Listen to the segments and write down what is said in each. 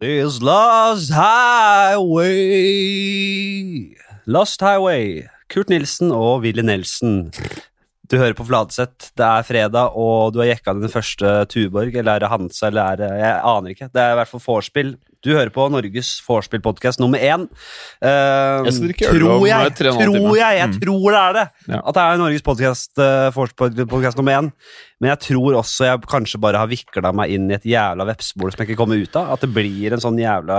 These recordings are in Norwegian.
This lost highway Lost Highway. Kurt Nilsen og Willy Nelson. Du hører på Fladseth. Det er fredag, og du har jekka din første Tuborg. Eller er det Hansa, eller er det Jeg aner ikke. Det er i hvert fall vorspiel. Du hører på Norges vorspiel-podkast nummer én. Uh, Jeg skal tror jeg, eh, tror jeg, jeg Mm. tror det er det. Ja. At det er Norges podcast, uh, vorspiel-podkast nummer én. Men jeg tror også jeg kanskje bare har vikla meg inn i et jævla vepsebol som jeg ikke kommer ut av. At det blir en sånn jævla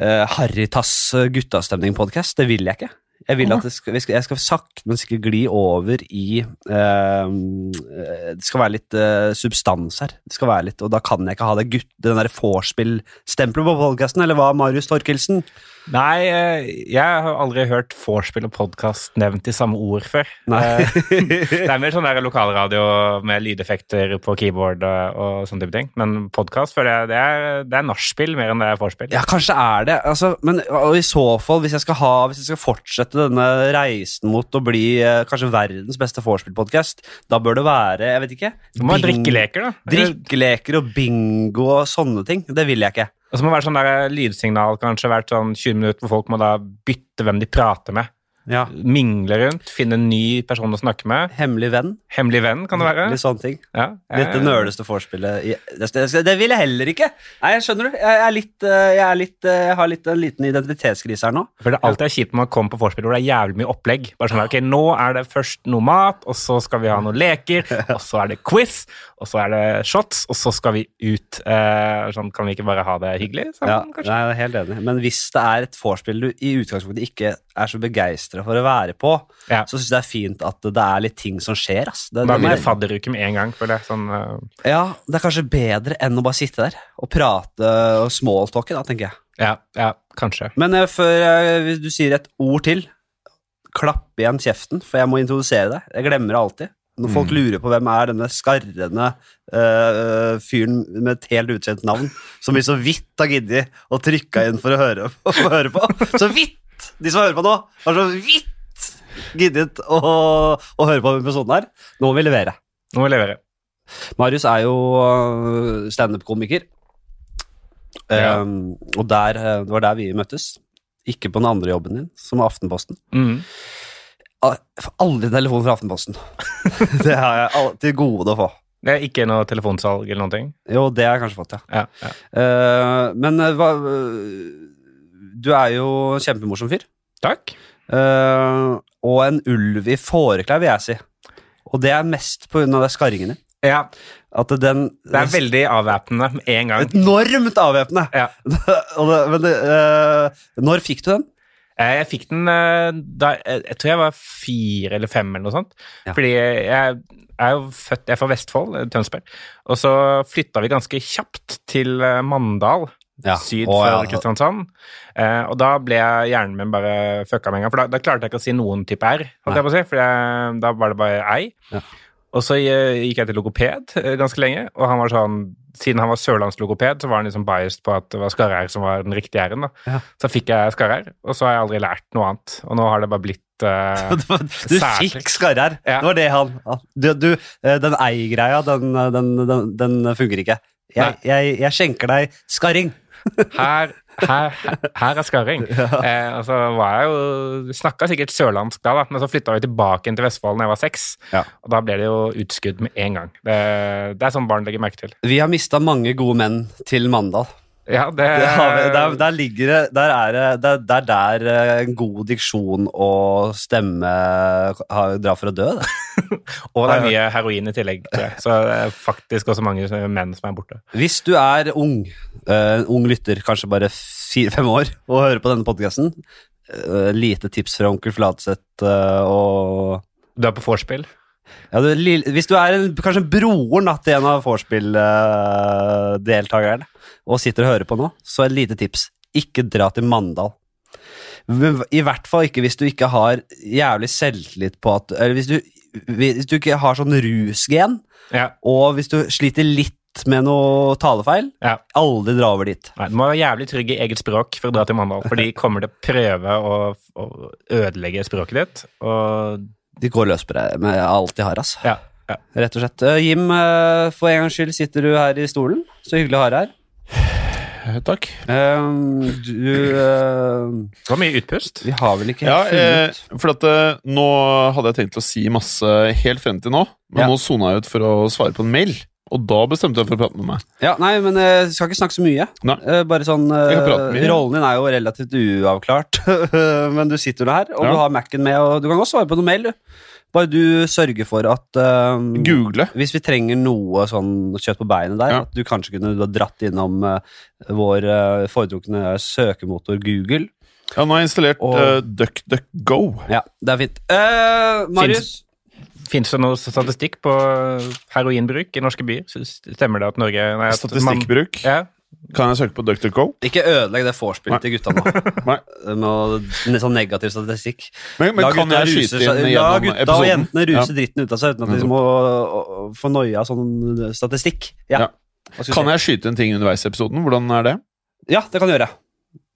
uh, Harrytass guttastemning-podkast. Det vil jeg ikke. Jeg vil at skal, jeg, skal, jeg skal sakte, men sikkert gli over i eh, Det skal være litt eh, substans her. Det skal være litt, Og da kan jeg ikke ha det gutt, den der vorspiel-stempelet på podkasten, eller hva, Marius Torkelsen? Nei, eh, jeg har aldri hørt vorspiel og podkast nevnt i samme ord før. Eh, Det er mer sånn der lokalradio med lydeffekter på keyboard og, sånne type ting. Men podkast føler jeg det er, det er nachspiel mer enn det er vorspiel. Ja, kanskje er det. Altså, men i så fall, hvis jeg skal ha, hvis jeg skal fortsette denne reisen mot å bli eh, kanskje verdens beste vorspiel-podkast, da bør det være Jeg vet ikke. Det må være drikkeleker, da. Drikkeleker og bingo og sånne ting. Det vil jeg ikke. Og så må det være sånn der lydsignal kanskje hvert sånn 20 minutter, hvor folk må da bytte hvem de prater med. Ja. Mingle rundt, finne en ny person å snakke med. Hemmelig venn. Hemmelig venn, kan det være. Litt sånne ting. Ja, Litt det nøleste vorspielet det, vil jeg heller ikke. Nei, jeg skjønner du. Jeg, er litt, eh, jeg, er litt, eh, jeg har litt, en liten identitetskrise her nå. For det er alltid kjipt når man kommer på vorspiel hvor det er jævlig mye opplegg. Bare sånn, ok, Nå er det først noe mat, og så skal vi ha noen leker, og så er det quiz, og så er det shots, og så skal vi ut. Eh, sånn, Kan vi ikke bare ha det hyggelig? Ja, sammen, kanskje? nei, jeg er helt enig. Men hvis det er et vorspiel du i utgangspunktet ikke er så begeistra for å være på, Ja. så syns jeg det er fint at det er litt ting som skjer. Ass. Det, Da blir det fadderuke med en gang. For det. Sånn, uh... ja, det er kanskje bedre enn å bare sitte der og prate og smalltalke, da, tenker jeg. ja, ja, kanskje. Men uh, før uh, du sier et ord til, klapp igjen kjeften, for jeg må introdusere deg. Jeg glemmer det alltid. Når folk lurer på hvem er denne skarrende uh, fyren med et helt ukjent navn, som vi så vidt har giddet å trykke inn for å høre på. å høre på. Så vidt! De som hører på nå, har så vidt giddet å, å høre på episoden her. Nå må vi levere. Nå må vi levere. Marius er jo øh, standup-komiker. Ja. Um, og der, øh, det var der vi møttes. Ikke på den andre jobben din, som er Aftenposten. Mhm. Ah, aldri telefon fra Aftenposten. det har jeg alltid gode å få. Det er ikke noe telefonsalg eller noen ting? Jo, det har jeg kanskje fått, ja. Ja, ja. Uh, men øh, hva øh, Du er jo kjempemorsom fyr. Takk. Uh, og en ulv i fåreklær, vil jeg si. Og det er mest av de skarringene. Ja, At den det er veldig avvæpnende med en gang. Enormt avvæpnende! Ja. Og men det, øh, når fikk du den? Eh, Jeg fikk den da Jeg tror jeg var fire eller fem eller noe sånt. Ja. Fordi jeg er jo født Jeg er fra Vestfold, Tønsberg. Og så flytta vi ganske kjapt til. Mandal. Ja. Syd for ja. Kristiansand. Eh, og da ble jeg hjernen min bare fucka med en gang. For da, da klarte jeg ikke å si noen type R, holdt jeg på å si. For jeg, da var det bare ei. Ja. Og så eh, gikk jeg til logoped eh, ganske lenge, og han var sånn Siden han var sørlandslogoped, så var han liksom biased på at det var skarre-R som var den riktige R-en. da. Ja. Så fikk jeg skarre-R, og så har jeg aldri lært noe annet. Og nå har det bare blitt uh, Du fikk skarre-r. Ja. Det var det han du, du, øh, Den ei-greia, den, den, den, den funker ikke. Jeg, jeg, jeg skjenker deg skarring. Her, her, her er skarring. Eh, og så var jeg jo Snakka sikkert sørlandsk da, da, men så flytta vi tilbake til Vestfold da jeg var seks. Ja. Og da ble det jo utskudd med en gang. Det, det er sånn barn legger merke til. Vi har mista mange gode menn til Mandal. Ja, det, Det der, der ligger det Der er det det er- er der øh, en god diksjon og stemme har, drar for å dø. Og det er mye heroin i tillegg. Så det er faktisk også mange menn som er borte. Hvis du er ung, uh, ung lytter, kanskje bare fire-fem år, og hører på denne podkasten, lite tips fra onkel Fladseth uh, og Du er på vorspiel. Ja, du, Hvis du er en, kanskje broren da, til en av vorspiel-deltakerne og sitter og hører på nå, så et lite tips. Ikke dra til Mandal. I hvert fall ikke hvis du ikke har jævlig selvtillit på at Eller hvis du, hvis du ikke har sånn rusgen, Ja. og hvis du sliter litt med noe talefeil, ja. aldri dra over dit. Nei, du må være jævlig trygg i eget språk for å dra til Mandal, for de kommer til å prøve å, å ødelegge språket ditt. Og De går løs på deg med alt de har, altså. ja, ja. Rett og slett. Eh, Jim, eh, for en gangs skyld sitter du her i stolen. Så hyggelig å ha deg her. takk. Ehm, du uh, Det var mye utpust. Vi har vel ikke Ja, helt eh, funnet for at eh, nå hadde jeg tenkt å si masse helt frem til nå, men Ja. nå sona jeg ut for å svare på en mail, og da bestemte jeg for å prate med meg. Ja, nei, men jeg skal ikke snakke så mye. Nei. Eh, bare sånn eh. Rollen din er jo relativt uavklart, men du sitter jo her, og Ja. du har Mac-en med, og du kan også svare på noe mail, du. Bare du sørger for at um, Google. Hvis vi trenger noe sånn kjøtt på beinet der, Ja. at du kanskje kunne du dratt innom uh, vår uh, foretrukne søkemotor Google. Ja, nå har jeg installert Og- uh, DuckDuckGo. Ja, det er fint. Eh, Marius? Fins det noe statistikk på heroinbruk i norske byer? Stemmer det at Norge nei, at man- Statistikkbruk. Ja. Kan jeg søke på DuckDuckGo? Ikke ødelegg det vorspielet til gutta nå. Med sånn negativ statistikk. Men, men kan jeg skyte inn La gutta episoden? og jentene ruse dritten ut av seg uten at de må få noia av sånn statistikk. Ja. Ja. Kan jeg skyte en ting underveis i episoden? Hvordan er det? Ja, det kan du gjøre.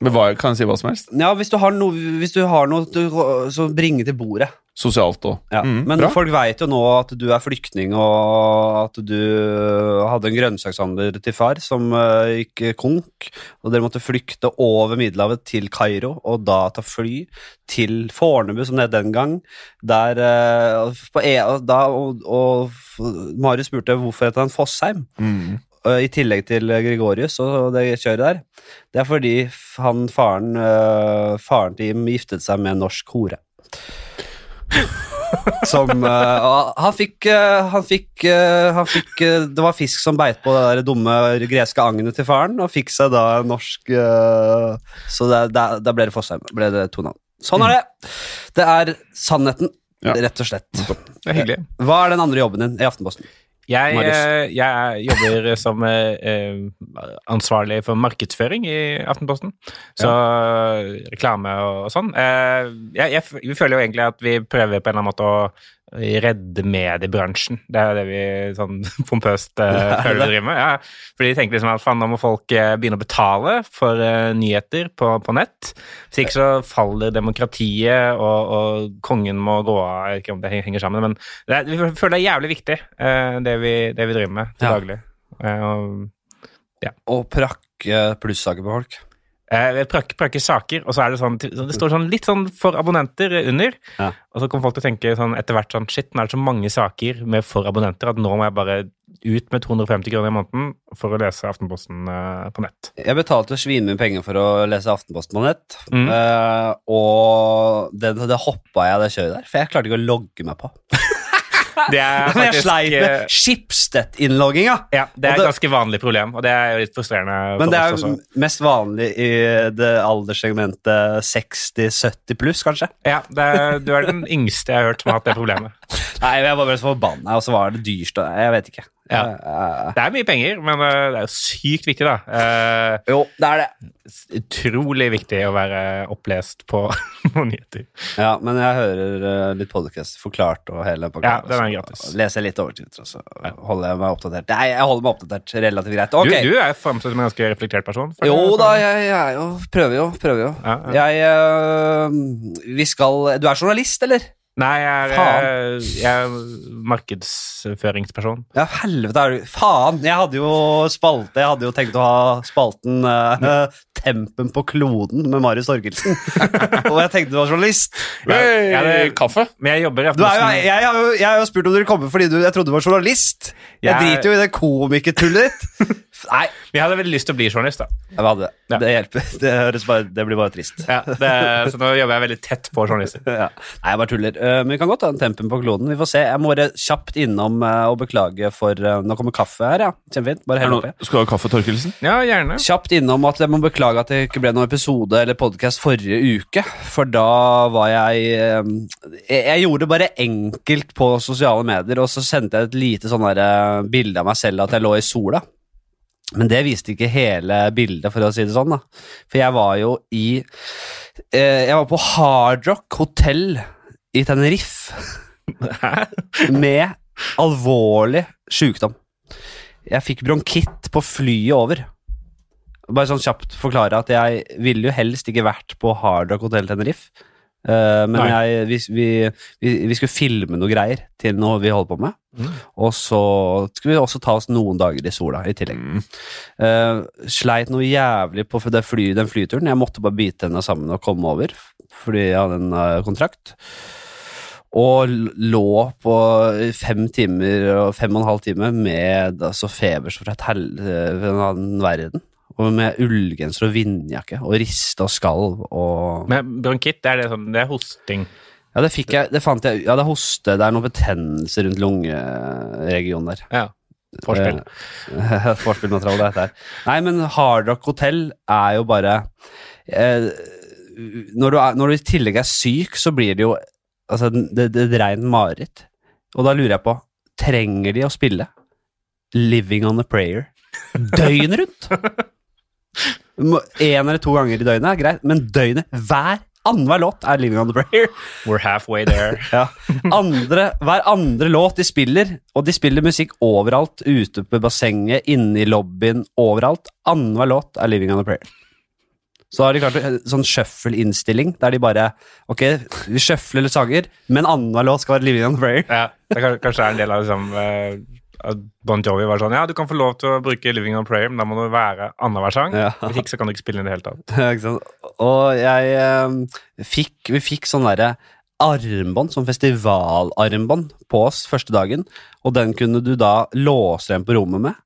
Men hva, kan jeg si hva som helst? Ja, Hvis du har noe, hvis du har noe så bringe til bordet. Sosialt òg. Ja. Mm, Men bra. folk veit jo nå at du er flyktning, og at du hadde en grønnsakshandler til far som eh, gikk konk, og dere måtte flykte over Middelhavet til Kairo, og da ta fly til Fornebu, som det het den gang. Der eh, på e da, og, og Marius spurte hvorfor heter han Fossheim. Mm. Eh, I tillegg til Gregorius og det kjøret der. Det er fordi han faren eh, Faren til Jim giftet seg med en norsk hore. Som eh, Han fikk Han fikk, han fikk Det var fisk som beit på det der dumme greske agnet til faren, og fikk seg da en norsk Så da ble det Fossheim. Ble det to navn. Sånn er det. Det er sannheten, rett og slett. Det er hyggelig. Hva er den andre jobben din i Aftenposten? Jeg, eh, jeg jobber som eh, eh, ansvarlig for markedsføring i Aftenposten. Så reklame og, og sånn. Eh, jeg, jeg, vi føler jo egentlig at vi prøver på en eller annen måte å redde mediebransjen. Det er det vi sånn pompøst uh, føler vi driver med. Ja. Fordi de tenker liksom at faen, nå må folk eh, begynne å betale for uh, nyheter på, på nett. Hvis ikke så faller demokratiet, og, og kongen må gå av. Jeg vet ikke om det henger sammen, men det er, vi føler det er jævlig viktig, uh, det, vi, det vi driver med til Ja. daglig. Og Å prakke plussaker på folk. Eh, prakker saker, og så er det sånn Det står sånn litt sånn for abonnenter under. Ja. Og så kommer folk til å tenke sånn etter hvert sånn Shit, nå er det så mange saker med for abonnenter at nå må jeg bare ut med 250 kroner i måneden for å lese Aftenposten eh, på nett. Jeg betalte svinmye penger for å lese Aftenposten på nett, Mm. eh, og det, det hoppa jeg det kjøret der, for jeg klarte ikke å logge meg på. Det er jeg faktisk sleit eh, med Schibsted-innlogginga. Ja, det er et ganske vanlig problem, og det er jo litt frustrerende Men det er jo mest vanlig i det alderssegmentet 60-70 pluss, kanskje. Ja, det er, du er den yngste jeg har hørt som har hatt det problemet. Nei, jeg var bare så forbanna, og så var det dyrst. Jeg vet ikke. Ja. Eh, Det er mye penger, men eh, det er jo sykt viktig, da. Eh, jo, det er det. utrolig viktig å være opplest på, noen nyheter. Ja, men jeg hører eh, litt podcast forklart og hele pakka. Ja, den er gratis. Leser litt litt overtid, og så holder jeg meg oppdatert. Nei, jeg holder meg oppdatert relativt greit. Okay. Du, du er fremstått som en ganske reflektert person. Jo da, jeg, jeg jo Prøver jo, prøver jo. Ja, ja. Jeg øh, Vi skal Du er journalist, eller? Nei, jeg er, Faen. eh, jeg er markedsføringsperson. Ja, helvete er du Faen! Jeg hadde jo spalte Jeg hadde jo tenkt å ha spalten uh, Tempen på kloden med Marius Torgelsen. og jeg tenkte du var journalist. Jeg, jeg, kaffe? Men jeg jobber i Du jo, Aftenposten. jeg, har jo, jeg har jo spurt om dere kommer fordi du, jeg trodde du var journalist. Jeg Jeg- driter jo i det komikertullet ditt. Nei, Vi hadde veldig lyst til å bli journalist, da. jeg hadde det. Ja. Det hjelper. Det, høres bare, det blir bare trist. Ja, det, så nå jobber jeg veldig tett på journalister. Ja. Nei, jeg bare tuller. Eh, men vi kan godt ta en tempen på kloden. Vi får se. Jeg må bare kjapt innom eh, og beklage for eh, Nå kommer kaffe her, ja. Kjempefint. Bare hell oppi. Skal du ha kaffe, Torkelsen? Ja, gjerne. Kjapt innom at jeg må beklage at det ikke ble noen episode eller podkast forrige uke. For da var jeg Jeg gjorde det bare enkelt på sosiale medier, og så sendte jeg et lite sånn bilde av meg selv at jeg lå i sola. Men det viste ikke hele bildet, for å si det sånn. da. For jeg var jo i eh, Jeg var på Hardrock hotell i Tenerife med alvorlig sykdom. Jeg fikk bronkitt på flyet over. Bare sånn kjapt forklare at jeg ville jo helst ikke vært på Hardrock hotell Tenerife. Eh, men jeg, vi, vi, vi, vi skulle filme noe greier til noe vi holder på med. Mm. Og så skulle vi også ta oss noen dager i sola i tillegg. Mm. Uh, sleit noe jævlig på det fly, den flyturen. Jeg måtte bare bite henne sammen og komme over, fordi jeg hadde en uh, kontrakt. Og lå på fem timer og fem og en halv time med altså, feber som fra en verden. Og med ullgenser og vindjakke og riste og skalv og Men bronkitt, er, det sånn, det er hosting. Ja, det fikk jeg, det fant jeg Ja, det er hoste, det er noe betennelse rundt lungeregionen der. Ja. Forspill. Eh, Forspillmateriale, det heter. Nei, men Hard Rock Hotel er jo bare eh, når, du er, når du i tillegg er syk, så blir det jo altså, det, det, det reint mareritt. Og da lurer jeg på Trenger de å spille Living on a Prayer døgnet rundt? Én eller to ganger i døgnet er greit, men døgnet hver annenhver låt er Living on a Prayer. We're halfway there. Ja. Andre, hver andre låt de spiller, og de spiller musikk overalt, ute på bassenget, inne i lobbyen, overalt. Annenhver låt er Living on a Prayer. Så har de klart en sånn shuffle-innstilling, der de bare Ok, vi shuffler litt sanger, men annenhver låt skal være Living on a Prayer. Ja, det kan, kanskje er en del av liksom eh, Bon Jovi var sånn Ja, du kan få lov til å bruke Living on Prayer, men da må det være annenhver sang. Ja. Hvis ikke så kan du ikke spille inn i det hele tatt. Og jeg eh, fikk Vi fikk sånn derre armbånd, sånn festivalarmbånd, på oss første dagen. Og den kunne du da låse igjen på rommet med,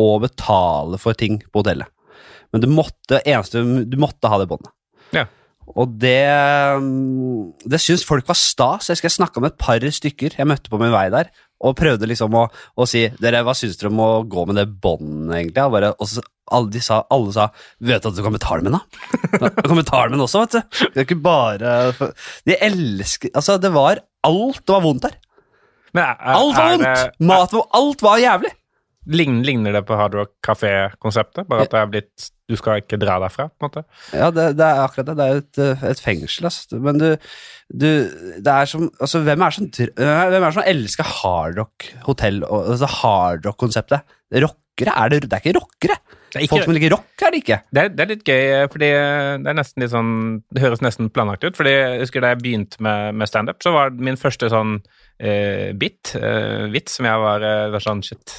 og betale for ting på hotellet. Men du måtte eneste, du måtte ha det båndet. Ja. Og det mm, Det syns folk var stas. Jeg skal snakka med et par stykker jeg møtte på min vei der, og prøvde liksom å, å si Dere, hva syns dere om å gå med det båndet, egentlig? Og, bare, og så, alle, de sa, alle sa Vet du at du kan betale med den, da? Du kan betale med den også, vet du. Det er ikke bare De elsker Altså, det var Alt var vondt her. Men er, er, Alt var vondt! det- Mat var Alt var jævlig. Ligner, ligner det på Hard Rock Café-konseptet? Bare at det er blitt Du skal ikke dra derfra, på en måte? Ja, det, det er akkurat det. Det er et, eh, et fengsel, altså. Men du, du Det er som Altså, hvem er som, hvem er som elsker hardrock-hotell, altså hardrock-konseptet? Rockere? Er det, det er ikke rockere. Er, Folk som liker rock, er det ikke. det, er, det er litt gøy, fordi det er nesten litt sånn Det høres nesten planlagt ut. fordi jeg husker Da jeg begynte med, med standup, så var min første sånn eh, bit, eh, vits, som jeg var, eh, var sånn shit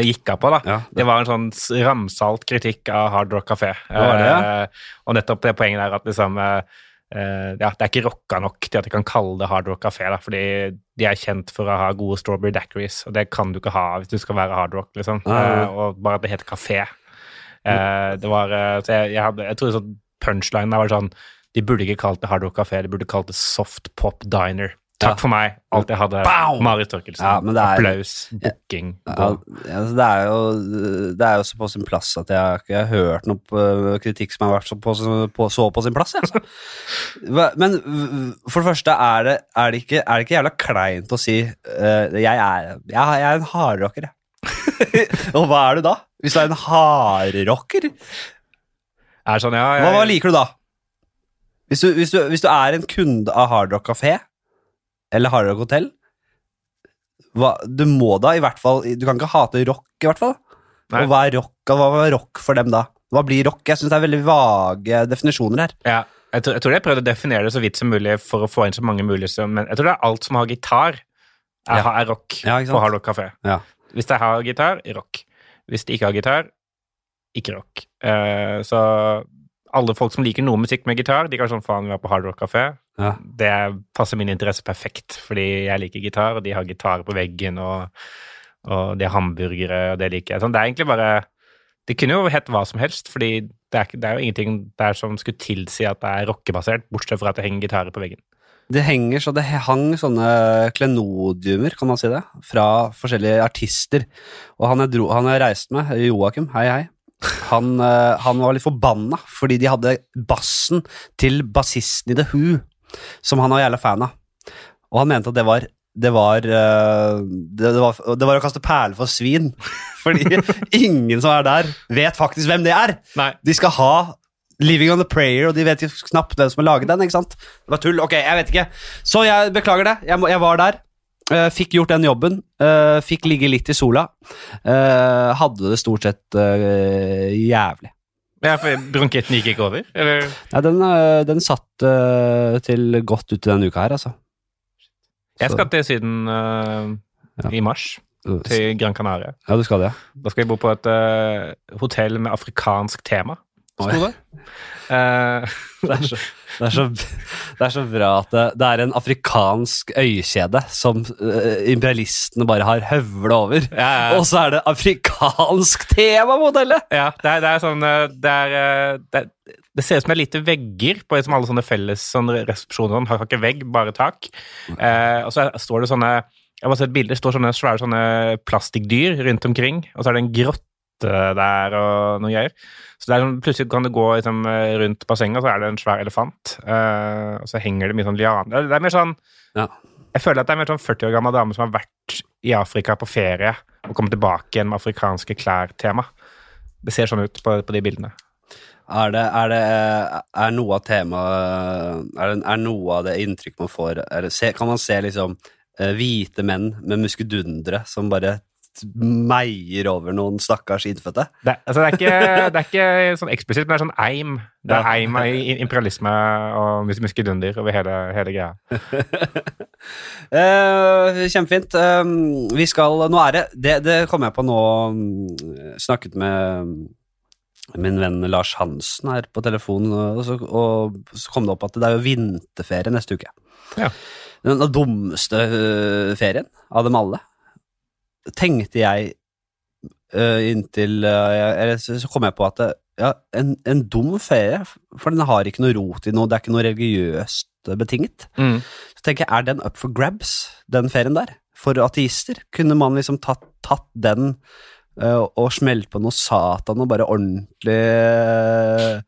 Jeg gikk av på, da. Ja, Det var en sånn ramsalt kritikk av Hard Rock Café. var det, ja? Eh, og nettopp det poenget der at liksom Uh, ja, Det er ikke rocka nok til at de kan kalle det Hard Rock Café, da, fordi de er kjent for å ha gode strawberry daiquiris, og det kan du ikke ha hvis du skal være hard rock, liksom. Eh, og bare at det heter kafé. Uh, det var så jeg, jeg, hadde, jeg tror sånn punchline der var sånn De burde ikke kalt det Hard Rock Café, de burde kalt det Soft Pop Diner. Takk Ja. for meg. Alt jeg hadde. Bow! Marit Torkelsen. Ja, er- Applaus. Booking. Ja, altså, det, er jo, det er jo så på sin plass at jeg har hørt noe kritikk som har vært så på, på, så på sin plass. Altså. Men for det første, er det, er det, ikke, er det ikke jævla kleint å si uh, jeg, er, jeg, jeg er en hardrocker, jeg. Og hva er du da? Hvis du er en hardrocker, Er sånn, ja, hva, hva liker du da? Hvis du, hvis, du, hvis du er en kunde av Hardrock Café eller Hardrock Hotel hva, Du må da i hvert fall Du kan ikke hate rock, i hvert fall. Og hva er rock, og hva er rock for dem da? Hva blir rock? Jeg syns det er veldig vage definisjoner her. ja, jeg, tror, jeg tror jeg prøvde å definere det så vidt som mulig for å få inn så mange mulig som Men jeg tror det er alt som har gitar, er, Ja. er rock Ja, på Hard Rock Café. Ja. Hvis det har gitar, rock. Hvis det ikke har gitar, ikke rock. Uh, så alle folk som liker noe musikk med gitar, de kan sånn faen, vi er på Hard Rock Café. Ja. Det passer min interesse perfekt, fordi jeg liker gitar, og de har gitar på veggen, og, og de har hamburgere, og det liker jeg. Sånn, det er egentlig bare Det kunne jo hett hva som helst, fordi det er, det er jo ingenting der som skulle tilsi at det er rockebasert, bortsett fra at det henger gitarer på veggen. Det henger så det hang sånne klenodiumer, kan man si det, fra forskjellige artister. Og han jeg, dro, han jeg reiste med, Joakim, hei hei, han, eh, han var litt forbanna fordi de hadde bassen til bassisten i The Who, som han var jævla fan av. Og han mente at det var det var, eh, det, var, det var å kaste perler for svin. Fordi ingen som er der, vet faktisk hvem det er. Nei. De skal ha Living on the Prayer, og de vet knapt hvem som har laget den. ikke sant? Det var tull. Ok, jeg vet ikke. Så jeg beklager det. Jeg, må, jeg var der. Eh, fikk gjort den jobben. eh, fikk ligge litt i sola. eh, hadde det stort sett jævlig. Ja, for Bronkitten gikk ikke over? Eller? Ja, den, den satt til godt ut i denne uka her, altså. Jeg skal til Syden uh, i mars, til Gran Canaria. Ja, du skal det. Da skal jeg bo på et uh, hotell med afrikansk tema. Sto det? Eh, Det er, så, det, er så, det er så bra at det, det er en afrikansk øykjede som uh, imperialistene bare har høvla over. ja, ja. Og så er det afrikansk tema på hotellet! Ja, det er, det er sånn eh, Det, det, det ser ut som det er lite vegger på liksom alle sånne felles sånne resepsjoner. sånn, Har ikke vegg, bare tak. Uh, og så står det sånne Jeg har bare sett bilder, det står sånne svære sånne plastikkdyr rundt omkring. Og så er det en grotte der og noe greier. Så det er sånn, plutselig kan du gå liksom, eh, rundt bassenget, og så er det en svær elefant. Uh, og så henger det mye sånn lianer. Det er- er mer sånn Ja. Jeg føler at det er mer sånn 40 år gammel dame som har vært i Afrika på ferie og kommet tilbake igjen med afrikanske klær-tema. Det ser sånn ut på, på de bildene. Er, det, er, det, er noe av temaet er, det, er noe av det inntrykk man får det, Kan man se liksom eh, hvite menn med muskedundere som bare meier over noen stakkars innfødte? Det, altså det, er ikke, det er ikke sånn eksplisitt, men det er sånn eim. Det er eim av imperialisme og mus- muskedunder over hele, hele greia. uh, kjempefint. Eh, vi skal Nå er det Det, det kom jeg på nå mm, Snakket med min venn Lars Hansen her på telefonen, og så, og så kom det opp at det er jo vinterferie neste uke. Ja. Den dummeste øh, ferien av dem alle, tenkte jeg uh, inntil uh, jeg, eller så, kom jeg på at det, ja, en, en dum ferie, for den har ikke noe rot i noe, det er ikke noe religiøst betinget. Mm. Så tenker jeg, er den up for grabs, den ferien der? For ateister? Kunne man liksom tatt, tatt den uh, og smelt på noe satan og bare ordentlig uh,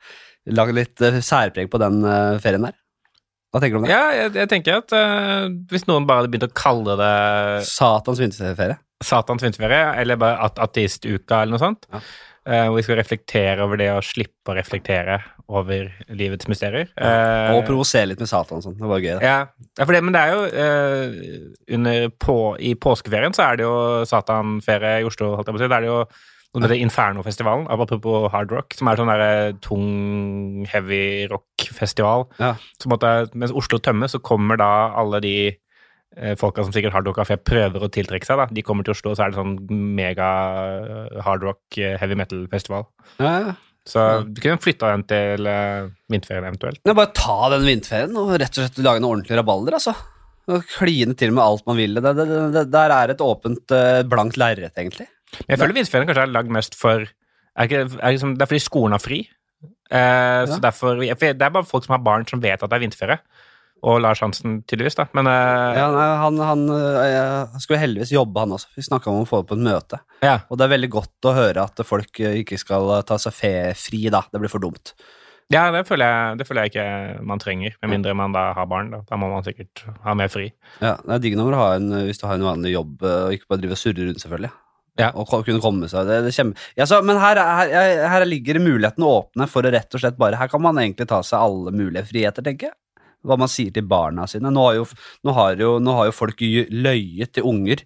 Lagd litt uh, særpreg på den uh, ferien der? Hva tenker du om det? Ja, jeg, jeg tenker at eh, hvis noen bare hadde begynt å kalle det Satans vinterferie? Satans vinterferie, eller bare at ateistuka eller noe sånt, Ja. eh, hvor vi skal reflektere over det og slippe å reflektere over livets mysterier. Ja, Og provosere litt med Satan og sånn. Det var gøy, det. Ja, ja det, men det er jo eh, under på, I påskeferien så er det jo Satanferie i Oslo, holdt jeg på å si. Da er det jo noe heter Infernofestivalen, apropos hard rock, som er sånn der tung, heavy rock-festival. Ja. Mens Oslo tømmes, så kommer da alle de eh, folka som sikkert hardrock-kafé prøver å tiltrekke seg, da. De kommer til Oslo, så er det sånn mega hardrock hard rock, eh, heavy metal-festival. Ja, ja. Så du kunne flytta den til uh, vinterferien eventuelt. Ja, bare ta den vinterferien og rett og slett lage noe ordentlig rabalder, altså. Kline til med alt man vil. Det, det, det, der er et åpent, eh, blankt lerret, egentlig. Men jeg føler vinterferien kanskje er lagd mest for er ikke, er liksom, Det er fordi skolen har fri. Eh, så derfor, Det er bare folk som har barn som vet at det er vinterferie. Og Lars Hansen, tydeligvis, da. Men uh... Ja, nei, han, han, uh, skulle heldigvis jobbe, han også. Vi snakka om å få det på et møte. ja. Og det er veldig godt å høre at folk eh, ikke skal ta seg fri, da. Det blir for dumt. ja, det føler, jeg, det føler jeg ikke man trenger. Med mindre man da har barn. Da, da må man sikkert ha mer fri. Ja, Det er digg når du har en, hvis du har en vanlig jobb, og ikke bare drive og surre rundt, selvfølgelig. Ja. Og kunne komme seg det, det kjempe... ja, så, Men her, er- her, her ligger mulighetene åpne for å rett og slett bare Her kan man egentlig ta seg alle mulige friheter, tenker jeg. Hva man sier til barna sine. Nå har jo, nå har jo, nå har jo folk løyet til unger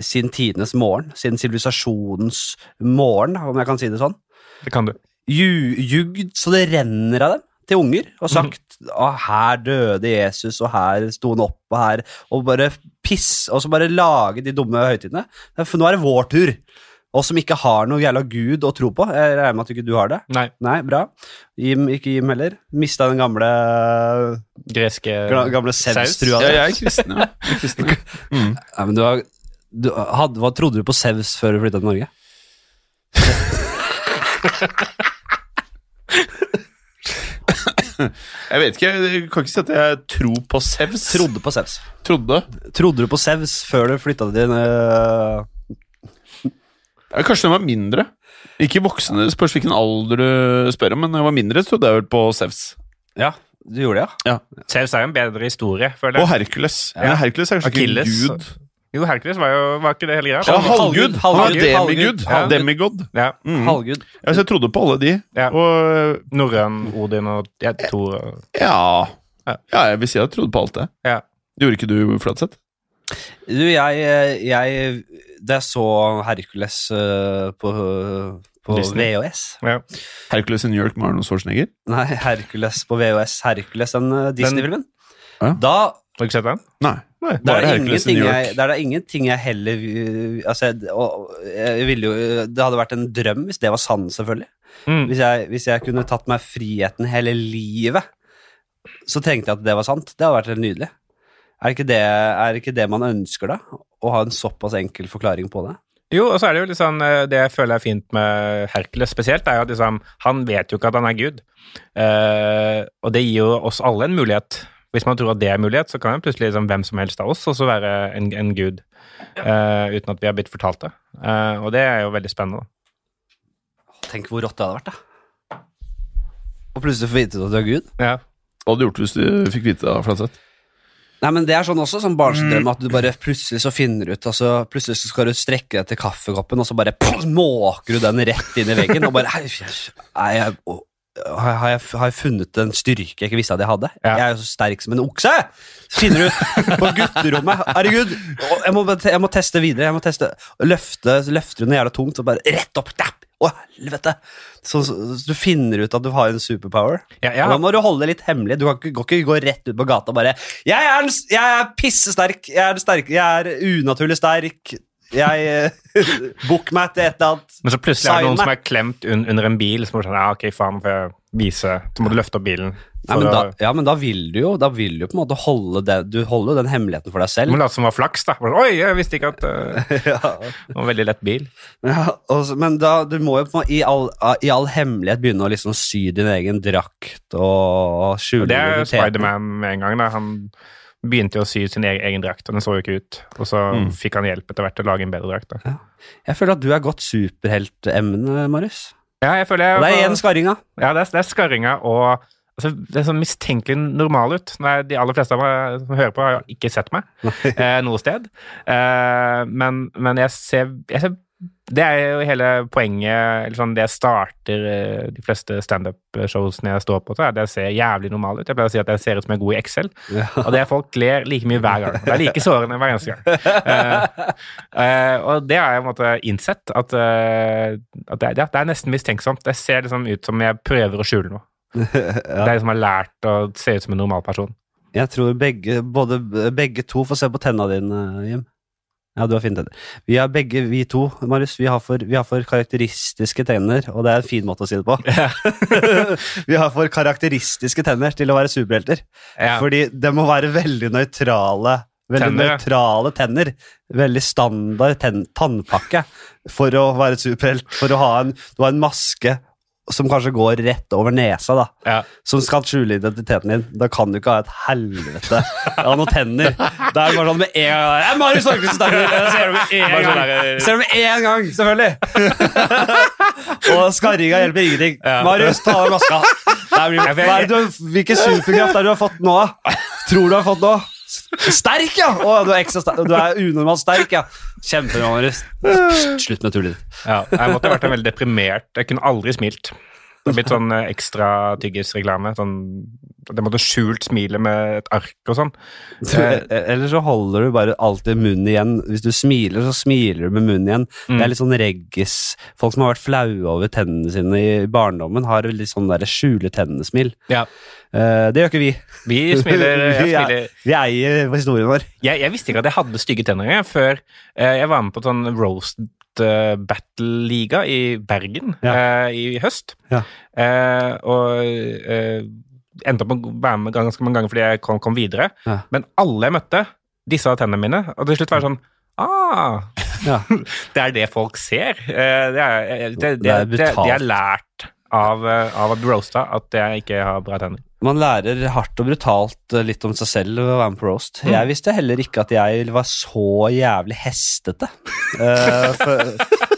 siden tidenes morgen. Siden sivilisasjonens morgen, om jeg kan si det sånn. Det kan du. Ljugd så det renner av dem til unger, og sagt å, her døde Jesus, og her sto han opp, og her Og bare piss, og så bare lage de dumme høytidene. For nå er det vår tur. Oss som ikke har noe jævla gud å tro på. Jeg regner med at ikke du har det. Nei. Nei, bra. Jim, ikke Jim heller. Mista den gamle Greske gamle Sevs-trua Ja, jeg er kristen, ja. Jeg er kristen. Mm. Men du har du hadde, Hva trodde du på Sevs før du flytta til Norge? Jeg vet ikke, jeg kan ikke si at jeg tror på Sevs. Trodde på Sevs. Trodde. Trodde du på Sevs før du flytta til Ja, kanskje den var mindre. Ikke voksne, spørs hvilken alder du spør om, men da jeg var mindre, så trodde jeg vel på Sevs. Ja, du gjorde det, ja? Zeus er jo en bedre historie, føler Og. Hercules. Ja. Ja. Hercules er kanskje Achilles. ikke en gud. Jo, Hercules var jo Var ikke det hele greia? Ja, halvgud, halvgud. Er demigud. Ja. Demigod. Ja. Mm. Halvgud. Ja, så jeg trodde på alle de. Ja. Og Norrøn, Odin og ja, Thor ja, Ja. ja, jeg vil si jeg trodde på alt det. Ja. Gjorde ikke du, Flatseth? Du, jeg, jeg Da jeg så Hercules uh, på, på Disney. VHS. Ja. Hercules i New York med Arnold Schwarzenegger. Nei, Hercules på VHS. Hercules, den uh, Disney-filmen. Ja. Da Har du ikke sett den? Nei. Nei. det er, jeg, det er da ingenting jeg heller altså, jeg, og, jeg ville jo, Det hadde vært en drøm hvis det var sann, selvfølgelig. Mm. Hvis jeg, hvis jeg kunne tatt meg friheten hele livet, så tenkte jeg at det var sant. Det hadde vært helt nydelig. Er ikke det, er ikke det man ønsker, da? Å ha en såpass enkel forklaring på det? Jo, og så er det jo eh, Det jeg føler er fint med Hercules spesielt, er jo at liksom, han vet jo ikke at han er Gud. Eh, og det gir jo oss alle en mulighet. Hvis man tror at det er mulighet, så kan jo plutselig liksom, hvem som helst av oss også være en, en gud. eh, uten at vi har blitt fortalt det. Eh, og det er jo veldig spennende. Tenk hvor rått det hadde vært, da. Og plutselig få vite at du er Gud. Ja. Hva hadde du gjort hvis du fikk vite det av Flatseth? Nei, men Det er sånn også, sånn barnsdrøm, at du bare plutselig så finner ut altså, Plutselig så skal du strekke deg til kaffekoppen, og så bare pff, måker du den rett inn i veggen. Og bare «Hei, jeg, å, har, jeg, har jeg- funnet en styrke jeg ikke visste at jeg hadde? Ja. Jeg er jo så sterk som en okse! Finner du på gutterommet Herregud, jeg må, jeg må teste videre. Jeg må teste Løfte, løfter du noe jævla tungt, og bare rett opp. Dapp! Å, helvete! Så, så, så du finner ut at du har en superpower. Ja, ja. Da må du holde det litt hemmelig. Du kan ikke, går ikke gå rett ut på gata og bare Jeg er, jeg er pissesterk. Jeg er, sterk, jeg er unaturlig sterk. Jeg uh, Book meg til et eller annet. Men så plutselig er det noen som er klemt un under en bil, må du sånn, ja, ok, faen, får jeg vise Så må du løfte opp bilen. Nei, men da, ja, men da vil du jo Da vil du på en måte holde det, Du holder den hemmeligheten for deg selv. Men late som var flaks, da. Oi, jeg visste ikke at uh, ja, det var en veldig lett bil. ja, også, men da du må jo på, en måte i, all, i all hemmelighet begynne å liksom sy din egen drakt og skjule det er. Spiderman med en gang. da. Han begynte å sy sin egen, egen drakt, og den så jo ikke ut. Og så Mm. fikk han hjelp etter hvert til å lage en bedre drakt. da. Jeg føler at du er godt superheltemne, Marius. Ja, jeg føler jeg Og det er igjen skarringa. Ja, det er, det er skarringa og altså, Det er sånn mistenkelig normal ut. Nei, de aller fleste av meg som hører på, har jo ikke sett meg eh, noe sted. Eh, men, men jeg ser, jeg ser Det er jo hele poenget eller sånn, Det jeg starter eh, de fleste standup-showsene jeg står på, så er det jeg ser jævlig normal ut. Jeg pleier å si at jeg ser ut som jeg er god i Excel. Og det er folk ler like mye hver gang. Det er like sårende hver eneste gang. Eh, eh, og det har jeg på en måte innsett, at, eh, at det, ja, det er nesten mistenksomt. Det ser liksom ut som jeg prøver å skjule noe. Det er som har lært å se ut som en normal person. Jeg tror begge, både, begge to får se på tenna dine, Jim. Ja, du har fine tenner. Vi har begge, vi to, Marius, vi har, for, vi har for karakteristiske tenner, og det er en fin måte å si det på. vi har for karakteristiske tenner til å være superhelter. Ja. Fordi det må være veldig nøytrale Veldig Tenner, nøytrale tenner. Veldig standard ten tannpakke for å være superhelt. For å ha en, du har en maske som kanskje går rett over nesa, da Ja. som skal skjule identiteten din. Da kan du ikke ha et helvete av noen tenner. Det er bare sånn med en gang Jeg er Marius Torkelsen Jeg ser det med en sånn gang, ser det med en gang selvfølgelig! Og skarringa hjelper ingenting. Marius, ta av maska. Hvilken superkraft er det du har fått nå? Tror du har fått nå? Sterk, ja! Å, du er ekstra sterk. Du er unormalt sterk, ja. Kjempebra, Marius. Slutt med tullet ditt. Ja, jeg måtte ha vært en veldig deprimert. Jeg kunne aldri smilt. Det har blitt sånn eh, ekstra tyggisreklame. Sånn, det måtte skjult smilet med et ark og sånn. Eh, Eller så holder du bare alltid munnen igjen. Hvis du smiler, så smiler du med munnen igjen. Det Mm. er litt sånn reggis. Folk som har vært flaue over tennene sine i barndommen, har litt sånn der skjule tennene-smil. Ja. Eh, det gjør ikke vi. Vi smiler, vi, er, vi eier historien vår. Jeg, jeg visste ikke at jeg hadde stygge tenner engang, før eh, jeg var med på sånn roast eh, battle-liga i Bergen eh, i høst. Ja. Eh, og eh, endte opp med å være med ganske mange ganger fordi jeg kom, kom videre. Ja. Men alle jeg møtte, disse av tennene mine, og til slutt var det sånn Ah, Ja. det er det folk ser. Eh, det, er, det, det, Det det, er lært av, eh, av å roasta at jeg ikke har bra tenner. Man lærer hardt og brutalt eh, litt om seg selv ved å være med på roast. Mm. Jeg visste heller ikke at jeg var så jævlig hestete. Uh, for,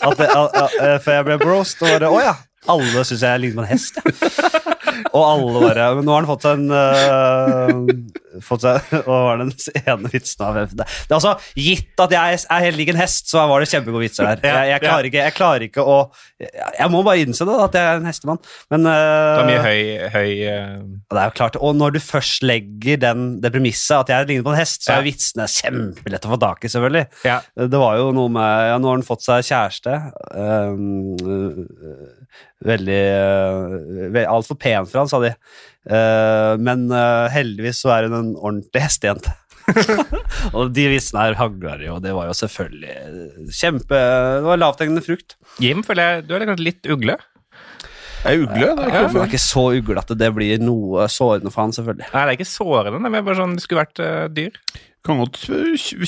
at det, uh, uh, før jeg ble roast, og bare Å ja! Alle syns jeg ligner på en hest. Og alle bare Men nå har han fått seg en uh, Fått seg Og var den ene vitsen av det, det er altså Gitt at jeg er helt lik en hest, så var det kjempegode vitser der. Jeg, jeg, klarer, ikke, jeg klarer ikke å jeg, jeg må bare innse det, at jeg er en hestemann. Men Det øh, er mye høy, høy uh... det er jo klart, Og når du først legger den, det premisset at jeg ligner på en hest, så er Ja. vitsene kjempelette å få tak i, selvfølgelig. Ja. Det var jo noe med Ja, nå har han fått seg kjæreste. Um, veldig uh, Altfor pen for han, sa de. Uh, men uh, heldigvis så er hun en ordentlig hestejente. og de vitsene her hagler jo, og det var jo selvfølgelig kjempe Det var lavthengende frukt. Jim, føler jeg du er kanskje litt ugle. Jeg er ugle. Det er Det ikke var hvorfor. ikke så uglete. Det blir noe sårende for han, selvfølgelig. Nei, det er ikke sårende, men bare sånn det skulle vært dyr. Kan godt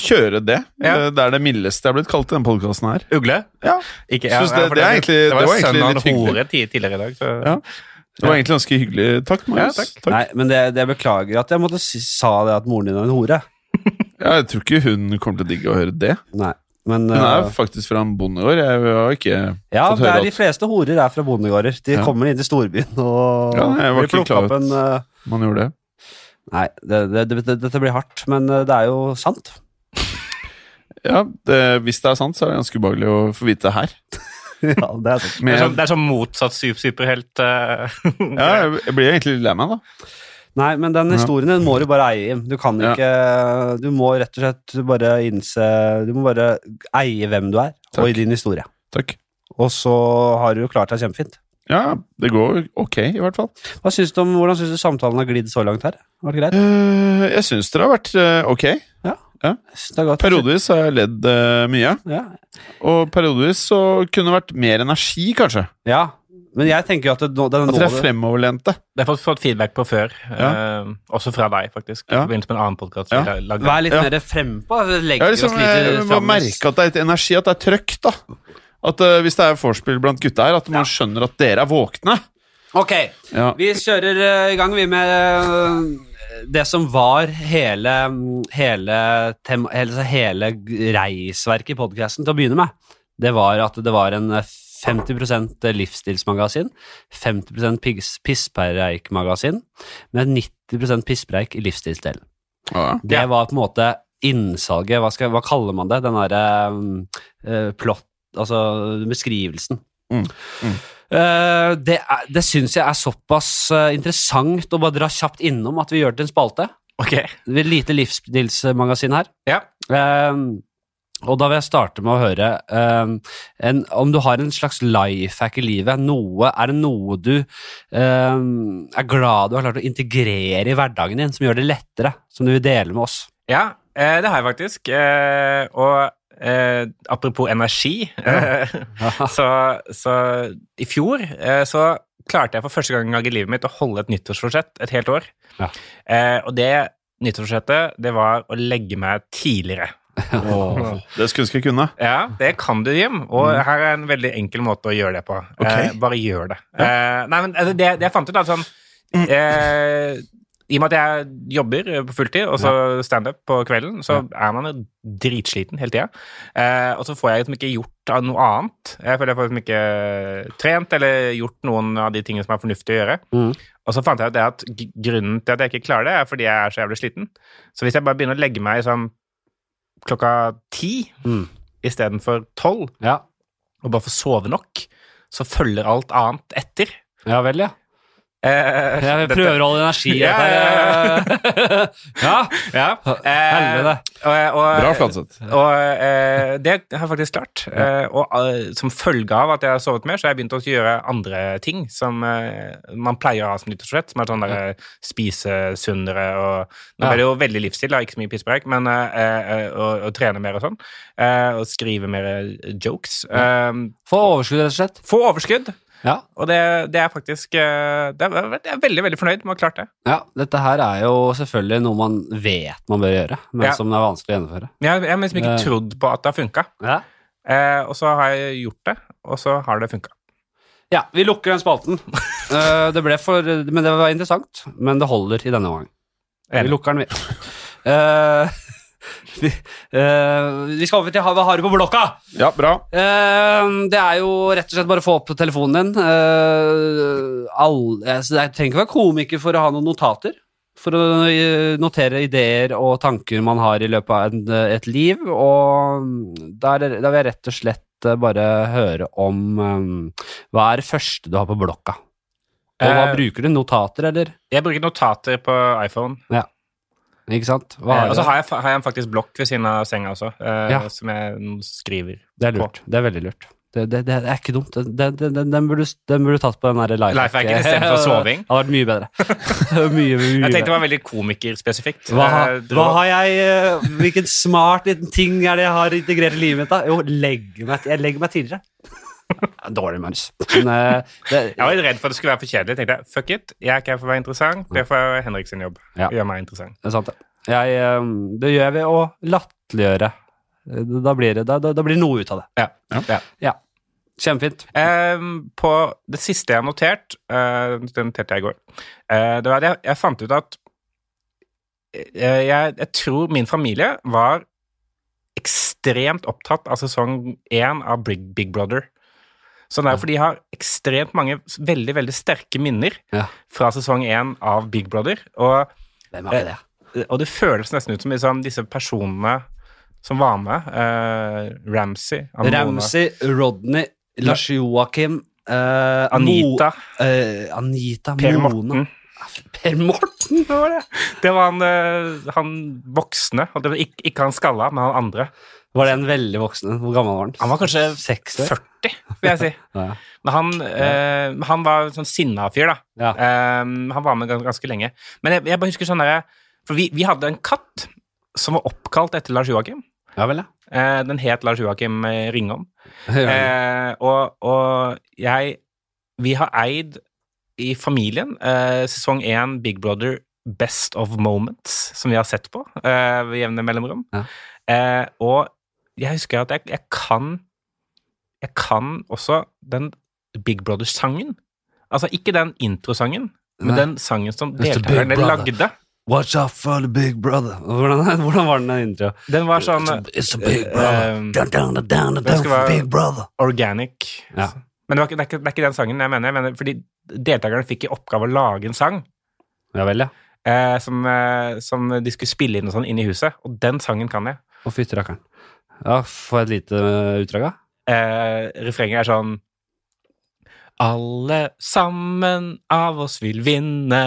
kjøre det. Ja. Eh, Det er det mildeste jeg har blitt kalt i denne podkasten her. Ugle? Ja. Ikke, ja, det- det er egentlig- det var, det var sønnen litt en hore ti- tidligere i dag. Så. Ja. Det var egentlig ganske hyggelig. Takk, Marius. Ja, takk. Nei, men det, det jeg beklager at jeg måtte si, sa det at moren din er en hore. Ja, jeg tror ikke hun kommer til å digge å høre det. Nei, men Hun er øh, faktisk fra en bondegård. Jeg har ikke Ja, fått det høre er de fleste horer er fra bondegårder. De Ja. kommer inn til storbyen og Ja, jeg var ikke klar opp en uh, man gjorde det. Nei, det, det, det, dette blir hardt, men øh, det er jo sant. Ja, det, Hvis det er sant, så er det ganske ubehagelig å få vite det her. ja, det er sant. Det Men er sånn, det er sånn motsatt super superhelt. Uh, ja, jeg, jeg blir egentlig litt lei meg, da. Nei, men den historien din må du bare eie, Jim. Du kan Ja. ikke Du må rett og slett bare innse Du må bare eie hvem du er, Takk. og i din historie. Takk. Og så har du jo klart deg kjempefint. Ja, det går ok, i hvert fall. Hva synes du om, Hvordan syns du samtalen har glidd så langt her? Har det greit? Uh, jeg syns dere har vært uh, ok. Ja. ja. det er. Periodevis har jeg ledd uh, mye. Ja. Og periodevis så kunne det vært mer energi, kanskje. ja. Men jeg tenker jo at det, nå- det er At dere er fremoverlente. Det har jeg fått, feedback på før, eh, også fra deg, faktisk. I Ja. forbindelse med en annen podkast. Ja. Vær litt Ja. mer frempå. Jeg, Legge liksom, oss må merke at det er litt energi, at det er trøkk, da. At uh, Hvis det er vorspiel blant gutta her, at man skjønner at dere er våkne. Ok, Ja. vi kjører eh, i gang, vi, med eh, det som var hele, hele, tem, hele, hele reisverket i podcasten til å begynne med. Det var at det var en eh, 50% livsstilsmagasin, 50 piss- pisspreikmagasin, med 90% pisspreik i livsstilsdelen. Ja. Det var på en måte innsalget, hva, skal, hva kaller man det? Den derre um, plott, altså beskrivelsen. Mm, mm. Uh, det er, det syns jeg er såpass eh, interessant å bare dra kjapt innom at vi gjør det til en spalte. Ok. Det er Et lite livsstilsmagasin her. Ja. Uh, og da vil jeg starte med å høre uh, en, om du har en slags life hack i livet. Noe, er det noe du er glad du har klart å integrere i hverdagen din, som gjør det lettere, som du vil dele med oss? Ja, det har jeg faktisk. Og eh, apropos energi ja. så, så i fjor eh, så klarte jeg for første gang i livet mitt å holde et nyttårsforsett et helt år. Ja. Eh, og det nyttårsforsettet, det var å legge meg tidligere. Oh. det skulle jeg kunne. Ja, det kan du, Jim. Og her er en veldig enkel måte å gjøre det på. Okay. Eh, bare gjør det. Eh, nei, men altså, det, det jeg fant ut, da, sånn eh, I og med at jeg jobber på fulltid, og så standup på kvelden, så er man jo dritsliten hele tida. Eh, og så får jeg liksom ikke gjort av noe annet. Jeg føler jeg får liksom ikke trent eller gjort noen av de tingene som er fornuftig å gjøre. Mm. Og så fant jeg ut det at grunnen til at jeg ikke klarer det, er fordi jeg er så jævlig sliten. Så hvis jeg bare begynner å legge meg sånn klokka ti Mm. istedenfor tolv, Ja. og bare får sove nok, så følger alt annet etter. ja vel, ja. Eh, Jeg prøver å holde energi Ja, her. ja. Ja. Eh, Helvete. og, Bra, Flatseth. Og eh, det har jeg faktisk klart. Eh, og eh, som følge av at jeg har sovet mer, så har jeg begynt å gjøre andre ting som eh, man pleier å ha som nyttårsforsett, som er sånn der eh, spise sunnere og Nå Ja. er det jo veldig livsstil, da, ikke så mye pisspreik, men eh, eh, å, trene mer og sånn. Eh, og skrive mer eh, jokes. Eh, Få overskudd, rett og slett. få overskudd. Ja. Og det, det er faktisk eh, det er, Jeg er veldig veldig fornøyd med å ha klart det. ja. Dette her er jo selvfølgelig noe man vet man bør gjøre, men Ja. som det er vanskelig å gjennomføre. Har jeg har liksom ikke Eh. trodd på at det har funka. Ja. Eh, og så har jeg gjort det, og så har det funka. Ja, vi lukker den spalten. Eh, det ble for Men det var interessant. Men det holder i denne omgang. Vi lukker den, vi. Eh, vi, eh, vi skal over til Hva har du på blokka? Ja, bra. Uh, det er jo rett og slett bare å få opp telefonen din. Uh, altså, jeg trenger ikke være komiker for å ha noen notater. For å eh, notere ideer og tanker man har i løpet av en, et liv. Og da, vil jeg rett og slett eh, bare høre om um, Hva er det første du har på blokka? Og hva Eh, bruker du? Notater, eller? Jeg bruker notater på iPhone. Ikke sant? Eh, har og så har har jeg faktisk blokk ved siden av senga også, eh, Ja. som jeg skriver Det er lurt. Det er veldig lurt. Det, det, det er ikke dumt. Den, den, den, burde, den burde tatt på den der life Lifehacken istedenfor soving. Det hadde vært mye bedre. mye, mye, mye Jeg tenkte det var veldig komikerspesifikt. Hva, Eh, hva har jeg eh, Hvilken smart liten ting er det jeg har integrert i livet mitt? da? Jo, legge meg, jeg legger meg tidligere. Ja, Dårlig manus. Men uh, det, Jeg var litt redd for at det skulle være for kjedelig. Jeg tenkte fuck it, jeg er ikke her for å være interessant. Det får Henrik sin jobb. Ja. Gjør meg interessant. det er sant, det. Jeg, eh, det gjør vi å latterliggjøre. Da blir det da, da, blir noe ut av det. Ja. Ja. Kjempefint. Ehm, på det siste jeg har notert, eh, det noterte jeg i går, eh, det var at jeg, jeg fant ut at eh, jeg, jeg tror min familie var ekstremt opptatt av sesong én av Big, Big Brother. Sånn er, for de har ekstremt mange veldig, veldig sterke minner Ja. fra sesong én av Big Brother. Og, det? og det føles nesten ut som liksom, disse personene som var med, Uh, Ramsay, Ramsey, Rodney, Lars Joakim uh, Anita, Mo, uh, Anita Per Mona. Per Morten, hva var det? Det var han, eh, han voksne. det var Ikke, ikke han skalla, men han andre. Var det en veldig voksen? Hvor gammel var han? Han var kanskje 60? 40, vil jeg si. Ja. Men han, eh, han var sånn sinna fyr, da. Ja. Eh, han var med gans- ganske lenge. Men jeg, jeg bare husker sånn derre For vi, vi hadde en katt som var oppkalt etter Lars Joakim. ja vel, ja. Eh, den het Lars Joakim Ringom Ringholm. Ja. Eh, og, og jeg Vi har eid i familien eh, sesong én Big Brother Best of Moments, som vi har sett på eh, ved jevne mellomrom. Ja. Eh, og jeg husker at jeg, jeg kan Jeg kan også den Big Brother-sangen. Altså ikke den introsangen, men Nei. den sangen som deltakerne lagde. Watch out for the big brother. Hvordan, hvordan var den intro? Den var sånn It's a big eh, brother. Down, down, down, big brother. organic. Ja. Men det, var det, er ikke, det er ikke den sangen jeg mener. Jeg mener fordi deltakerne fikk i oppgave å lage en sang Ja vel, ja. eh, som, eh, som de skulle spille inn og sånn inn i huset, og den sangen kan jeg. Å, fytti rakkeren. Ja, få et lite eh, utdrag, da. Eh, refrenget er sånn Alle sammen av oss vil vinne.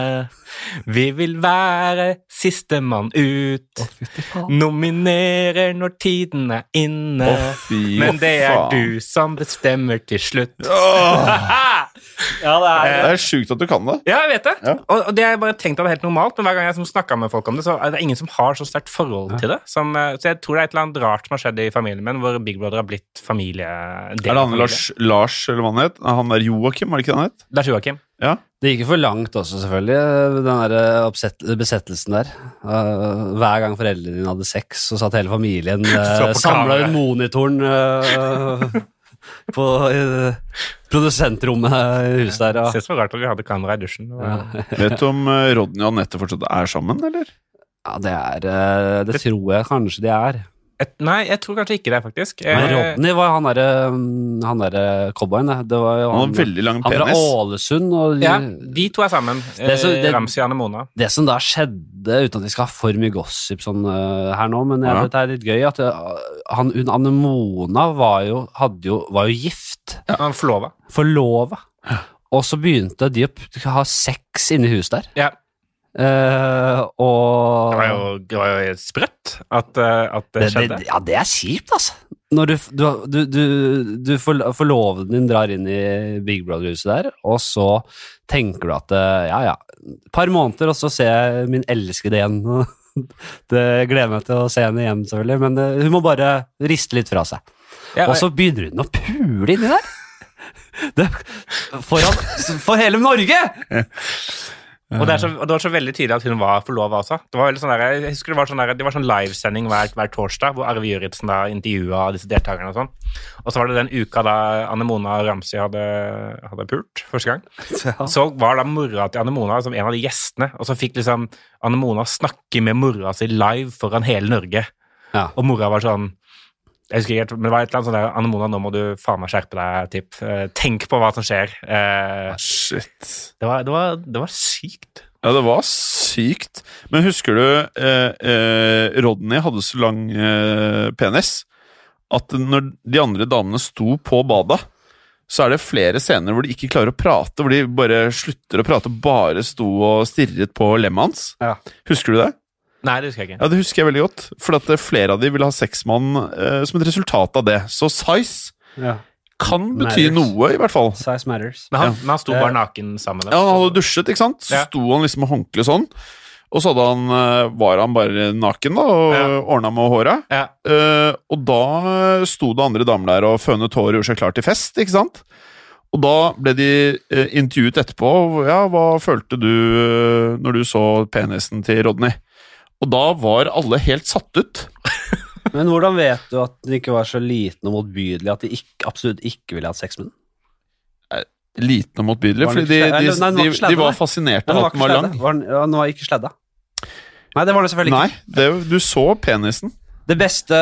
Vi vil være sistemann ut. Fytti. Nominerer når tiden er inne. Fy Men det er du som bestemmer til slutt. Åh, Ja, det er det er sjukt at du kan det. Ja, jeg vet det. Ja. Og, og det har jeg bare tenkt at det er helt normalt, men hver gang jeg snakka med folk om det, så er det ingen som har så sterkt forhold til det. Som, eh, så jeg tror det er et eller annet rart som har skjedd i familien min, hvor Big Brother har blitt familie... del Er det han. Lars, Lars eller hva han het? Han der Joakim, var det ikke det han het? Lars Joakim. Ja. Det gikk jo for langt også, selvfølgelig, den der eh, besettelsen der. Eh, hver gang foreldrene dine hadde sex, så satt hele familien uh, samla i monitoren eh, på uh, produsentrommet i huset der. Synes det var rart at vi hadde kamera i dusjen. Og... ja. Vet du om eh, Rodney og Anette fortsatt er sammen, eller? ja, det er eh, Det tror jeg kanskje de er. Et, nei, jeg tror kanskje ikke det, faktisk. Men Eh, Rodney var han derre mm, Han derre cowboyen, det. det var jo Han han, har veldig lang han fra. Ålesund. Og ja, de to er sammen. Det som- Eh, det- Ramsay og Anemona. Det som da skjedde, uten at vi skal ha for mye gossip sånn øh, her nå, men jeg, Ja. det er litt gøy, at han, hun Anemona var jo, hadde jo, var jo gift, Han forlova. forlova, og så begynte de å ha sex inne i huset der. Ja. Eh, og Det var jo, det var jo sprøtt at, eh, at det det, skjedde. det, ja, det er kjipt, altså. Når du, du, du, du, du forloveden din drar inn i Big Brother-huset der, og så tenker du at øh, ja, ja, et par måneder, og så ser jeg min elskede igjen. Det gleder meg til å se henne igjen, selvfølgelig, men hun må bare riste litt fra seg. Ja, Og så begynner hun å pule inni der! Det, foran, for hele Norge! Og det, så, og det var så veldig tydelig at hun var forlova også. Det var sånn der, jeg husker Det var sånn, der, det var sånn livesending hver, hver torsdag hvor Arve Juritzen intervjua disse deltakerne. Og sånn. Og så var det den uka da Anemona og Ramsi hadde, hadde pult første gang. Så var da mora til Anemona som en av de gjestene, og så fikk liksom Anne Mona snakke med mora si live foran hele Norge. Ja. Og mora var sånn jeg husker ikke, helt, men det var et eller annet sånn der Anne Mona, nå må du faen meg skjerpe deg. Typ. Eh, tenk på hva som skjer. Eh, Shit. det, var, det, var, det var sykt. Ja, det var sykt. Men husker du eh, eh, Rodney hadde så lang eh, penis at når de andre damene sto på badet, så er det flere scener hvor de ikke klarer å prate, hvor de bare slutter å prate, bare sto og stirret på lemmet hans. Ja. Husker du det? Nei, det husker jeg ikke. Ja, det husker jeg veldig godt. For at flere av de ville ha seksmann med eh, som et resultat av det. Så size Ja. kan bety Matters. noe, i hvert fall. Size matters. Men han, Ja. men han sto bare naken sammen med Ja. Han hadde dusjet, ikke sant? Så Ja. sto han liksom med håndkle sånn. Og så hadde han, eh, var han bare naken da, og Ja. ordna med håret. Ja. Eh, og da sto det andre damer der og fønet hår og gjorde seg klar til fest, ikke sant? Og da ble de eh, intervjuet etterpå. Ja, hva følte du eh, når du så penisen til Rodney? Og da var alle helt satt ut. Men hvordan vet du at den ikke var så liten og motbydelig at de ikke, absolutt ikke ville hatt sex med den? Liten og motbydelig, fordi de, de? Nei, de, de var nei. fascinerte av at den var lang. Var den, ja, den var ikke sledda. Nei, det var det selvfølgelig Nei, ikke. det, du så penisen. Det beste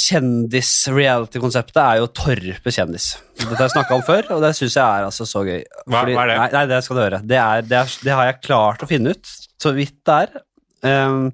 kjendis-reality-konseptet er jo Torpe kjendis. Dette har jeg snakka om før, og det syns jeg er altså så gøy. Hva- hva er det? Nei, nei, det skal du høre. Det, er, det, er, det har jeg klart å finne ut, så vidt det er. Um,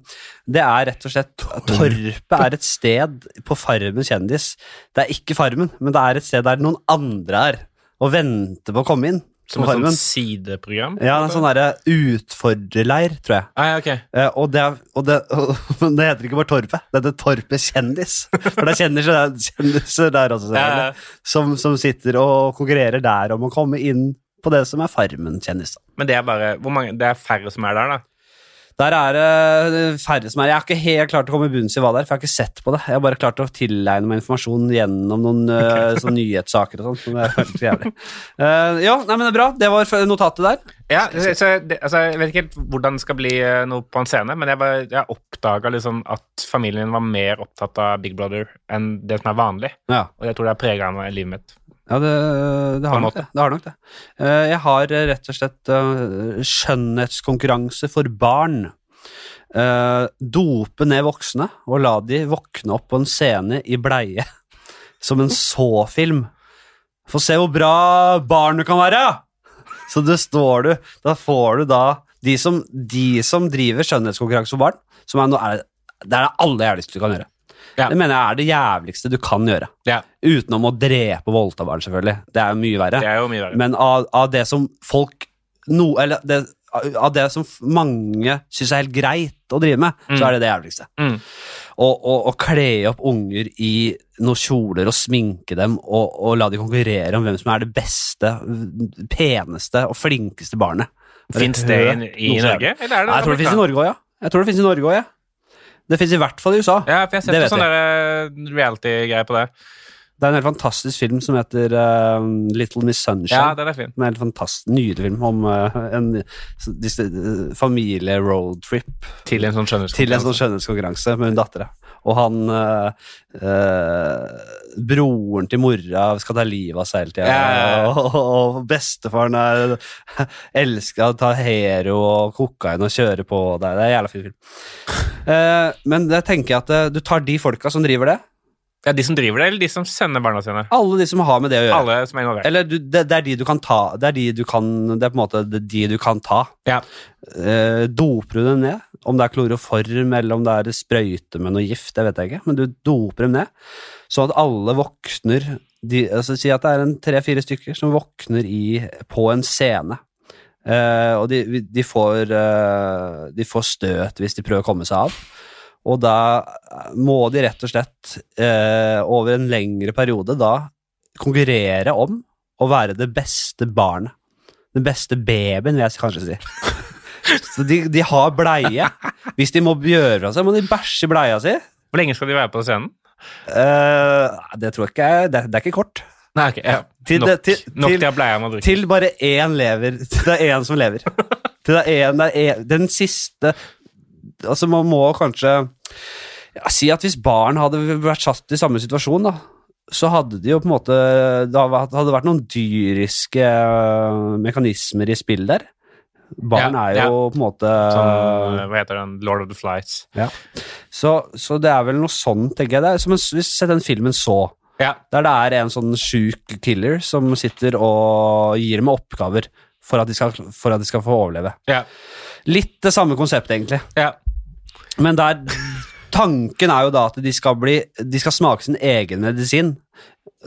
det er rett og slett Torpet er et sted på Farmen kjendis. Det er ikke Farmen, men det er et sted der noen andre er og venter på å komme inn. Som et sånt sideprogram? Ja, er sånn derre utfordrerleir, tror jeg. Ah, ja, ok. Eh, og det, og det, men det heter ikke bare Torpet, det heter Torpet kjendis. For det er kjendiser der, kjendiser der også, Ja, som, som sitter og konkurrerer der om å komme inn på det som er Farmen-kjendis. Men det er bare hvor mange, Det er færre som er der, da? Der er det færre som er Jeg har ikke helt klart å komme i bunns i hva det er, for jeg har ikke sett på det. Jeg har bare klart å tilegne meg informasjon gjennom noen okay. sånne nyhetssaker og sånn. som veldig jævlig. Eh, ja, nei, men det er bra. Det var notatet der. Ja, så det, altså, Jeg vet ikke helt hvordan det skal bli eh, noe på en scene, men jeg, bare- jeg oppdaga liksom at familien var mer opptatt av Big Brother enn det som er vanlig. Ja. Og jeg tror det har prega livet mitt. Ja, det, det, har nok det. det har nok det. Eh, Jeg har eh, rett og slett eh, skjønnhetskonkurranse for barn. Eh, dope ned voksne og la de våkne opp på en scene i bleie. Som en så-film. Få se hvor bra barn du kan være! Så det står du Da får du da De som, de som driver skjønnhetskonkurranse for barn, som er, det er det aller jævligste du kan gjøre. Ja. Det mener jeg er det jævligste du kan gjøre. Ja, Utenom å drepe og voldta barn, selvfølgelig. Det er jo mye verre. det er jo mye verre. Men av, av det som folk no, Eller det, av det som mange syns er helt greit å drive med, Mm. så er det det jævligste. Mm. Kle opp unger i noen kjoler og sminke dem og, og la de konkurrere om hvem som er det beste, peneste og flinkeste barnet. Fins det i, i Norge? Eller er det Nei, jeg tror det fins i Norge òg, ja. Jeg tror det finnes i Norge også, ja. Det fins i hvert fall i USA. Ja, for jeg har Det sett vet sånne eh, reality-greier på det. Det er en helt fantastisk film som heter uh, Little Miss Sunshine. Ja, den er fin. En helt fantastisk, nydelig film om uh, en uh, familie-roadtrip Til en sånn skjønnhetskonkurranse sånn med hun dattera. Og han Broren til mora skal ta livet av seg hele tida. Ja. Og, og bestefaren er, elsker å ta hero og kokain og kjøre på. Det er, det er en jævla fin film. Men det tenker jeg at du tar de folka som driver det, Ja, De som driver det, eller de som sender barna sine? alle de som har med det å gjøre. Alle som er involvert. Eller du, det, det er de du kan ta Det er de du kan Det er på en måte de du kan ta. Ja. Eh, doper du dem ned? Om det er kloroform eller om det er sprøyte med noe gift, det vet jeg ikke, men du doper dem ned. Sånn at alle våkner de, altså Si at det er en tre-fire stykker som våkner i, på en scene. Eh, og de, de, får, eh, de får støt hvis de prøver å komme seg av. Og da må de rett og slett eh, over en lengre periode da konkurrere om å være det beste barnet. Den beste babyen, vil jeg kanskje si. Så de, de har bleie. Hvis de må gjøre fra seg, må de bæsje i bleia si. Hvor lenge skal de være på scenen? Eh, det tror jeg ikke er- det, det er ikke kort. Nei, okay, ja. Til nok, til- nok til- til. Til bare én lever. Til det er én som lever. Til er det er en, den siste Altså, man må kanskje ja, Si at hvis barn hadde vært satt i samme situasjon, da, så hadde de jo på en måte Det hadde vært noen dyriske øh, mekanismer i spill der. Barn Ja, er jo på en måte Som, hva heter den? Lord of the Flies. Så, så det er vel noe sånn, tenker jeg. Det er som en, hvis Se den filmen Så. Ja. Der det er en sånn sjuk killer som sitter og gir dem oppgaver for at de skal, for at de skal få overleve. Ja. Litt det samme konseptet, egentlig. ja. Men der Tanken er jo da at de skal, bli, de skal smake sin egen medisin.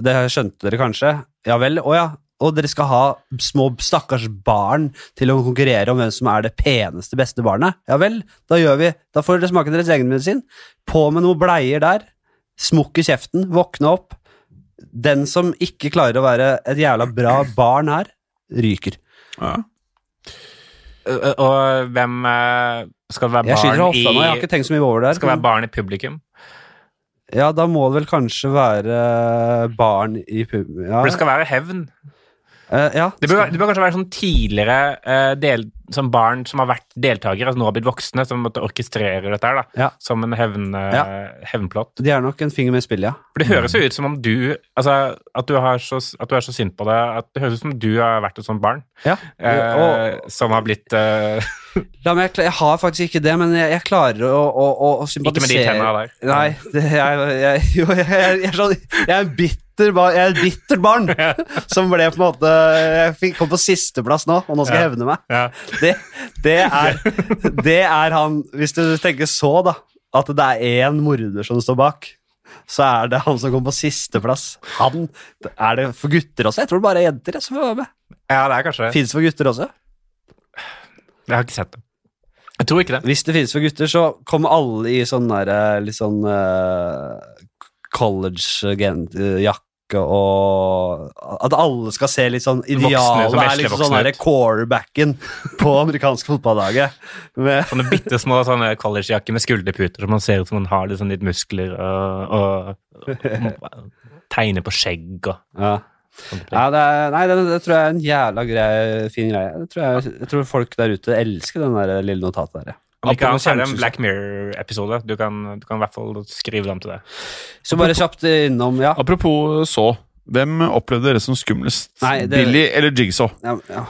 Det skjønte dere kanskje? Ja vel? Å ja. Og dere skal ha små stakkars barn til å konkurrere om hvem som er det peneste, beste barnet? Ja vel, da gjør vi Da får dere smake deres egen medisin. På med noen bleier der. Smukk i kjeften. Våkne opp. Den som ikke klarer å være et jævla bra barn her, ryker. Ja. Og- Og hvem eh, Skal være barn hofta jeg har i ikke tenkt så mye over det. Skal være barn i publikum? Ja, da må det vel kanskje være barn i publikum Ja, For det skal være hevn. Eh, ja. Det bør, det bør kanskje være sånn tidligere uh, del, som barn som har vært deltakere, altså nå har blitt voksne, som måtte orkestrere dette her, da. Ja. Som en hevn, uh, Ja. hevnplott. De er nok en finger med i spillet, ja. For det høres jo ut som om du Altså, at du, har så, at du er så sint på det at Det høres ut som du har vært et sånt barn ja. Og, som har blitt la meg, jeg har faktisk ikke det, men jeg, jeg klarer å, å, å, sympatisere Ikke med de tenna der. Nei, det, jeg, jeg, jo, jeg, jeg, jeg, sånn, jeg er en bitter barn, jeg er et bittert barn som ble på en måte Jeg fikk, kom på sisteplass nå, og nå skal jeg hevne meg. Det, det, er, det er han Hvis du tenker så, da, at det er én morder som står bak, så er det han som kom på sisteplass. Han Er det for gutter også? Jeg tror det bare er jenter som får være med. ja, det er kanskje. Fins for gutter også? Jeg har ikke sett det. Jeg tror ikke det. Hvis det finnes for gutter, så kommer alle i sånn der, eh, litt sånn uh, college-jakke og At alle skal se litt sånn Idealet er liksom sånn quarterbacken på amerikansk fotballaget. Med, Sånne bitte små sånne collegejakker med skulderputer som man ser ut som man har sånn litt muskler og, og, og tegner på skjegg og ja. Ja, det, er, nei, det, det tror jeg er en jævla grei, fin greie. Det tror jeg, jeg tror folk der ute elsker den der lille notatet der. Om ikke annet så er det en Black Mirror-episode. Du, kan- du kan i hvert fall skrive dem til det. Så bare kjapt innom, ja. Apropos så. Hvem opplevde dere som skumlest? Nei, det- Billy eller Jigsaw? ja, ja.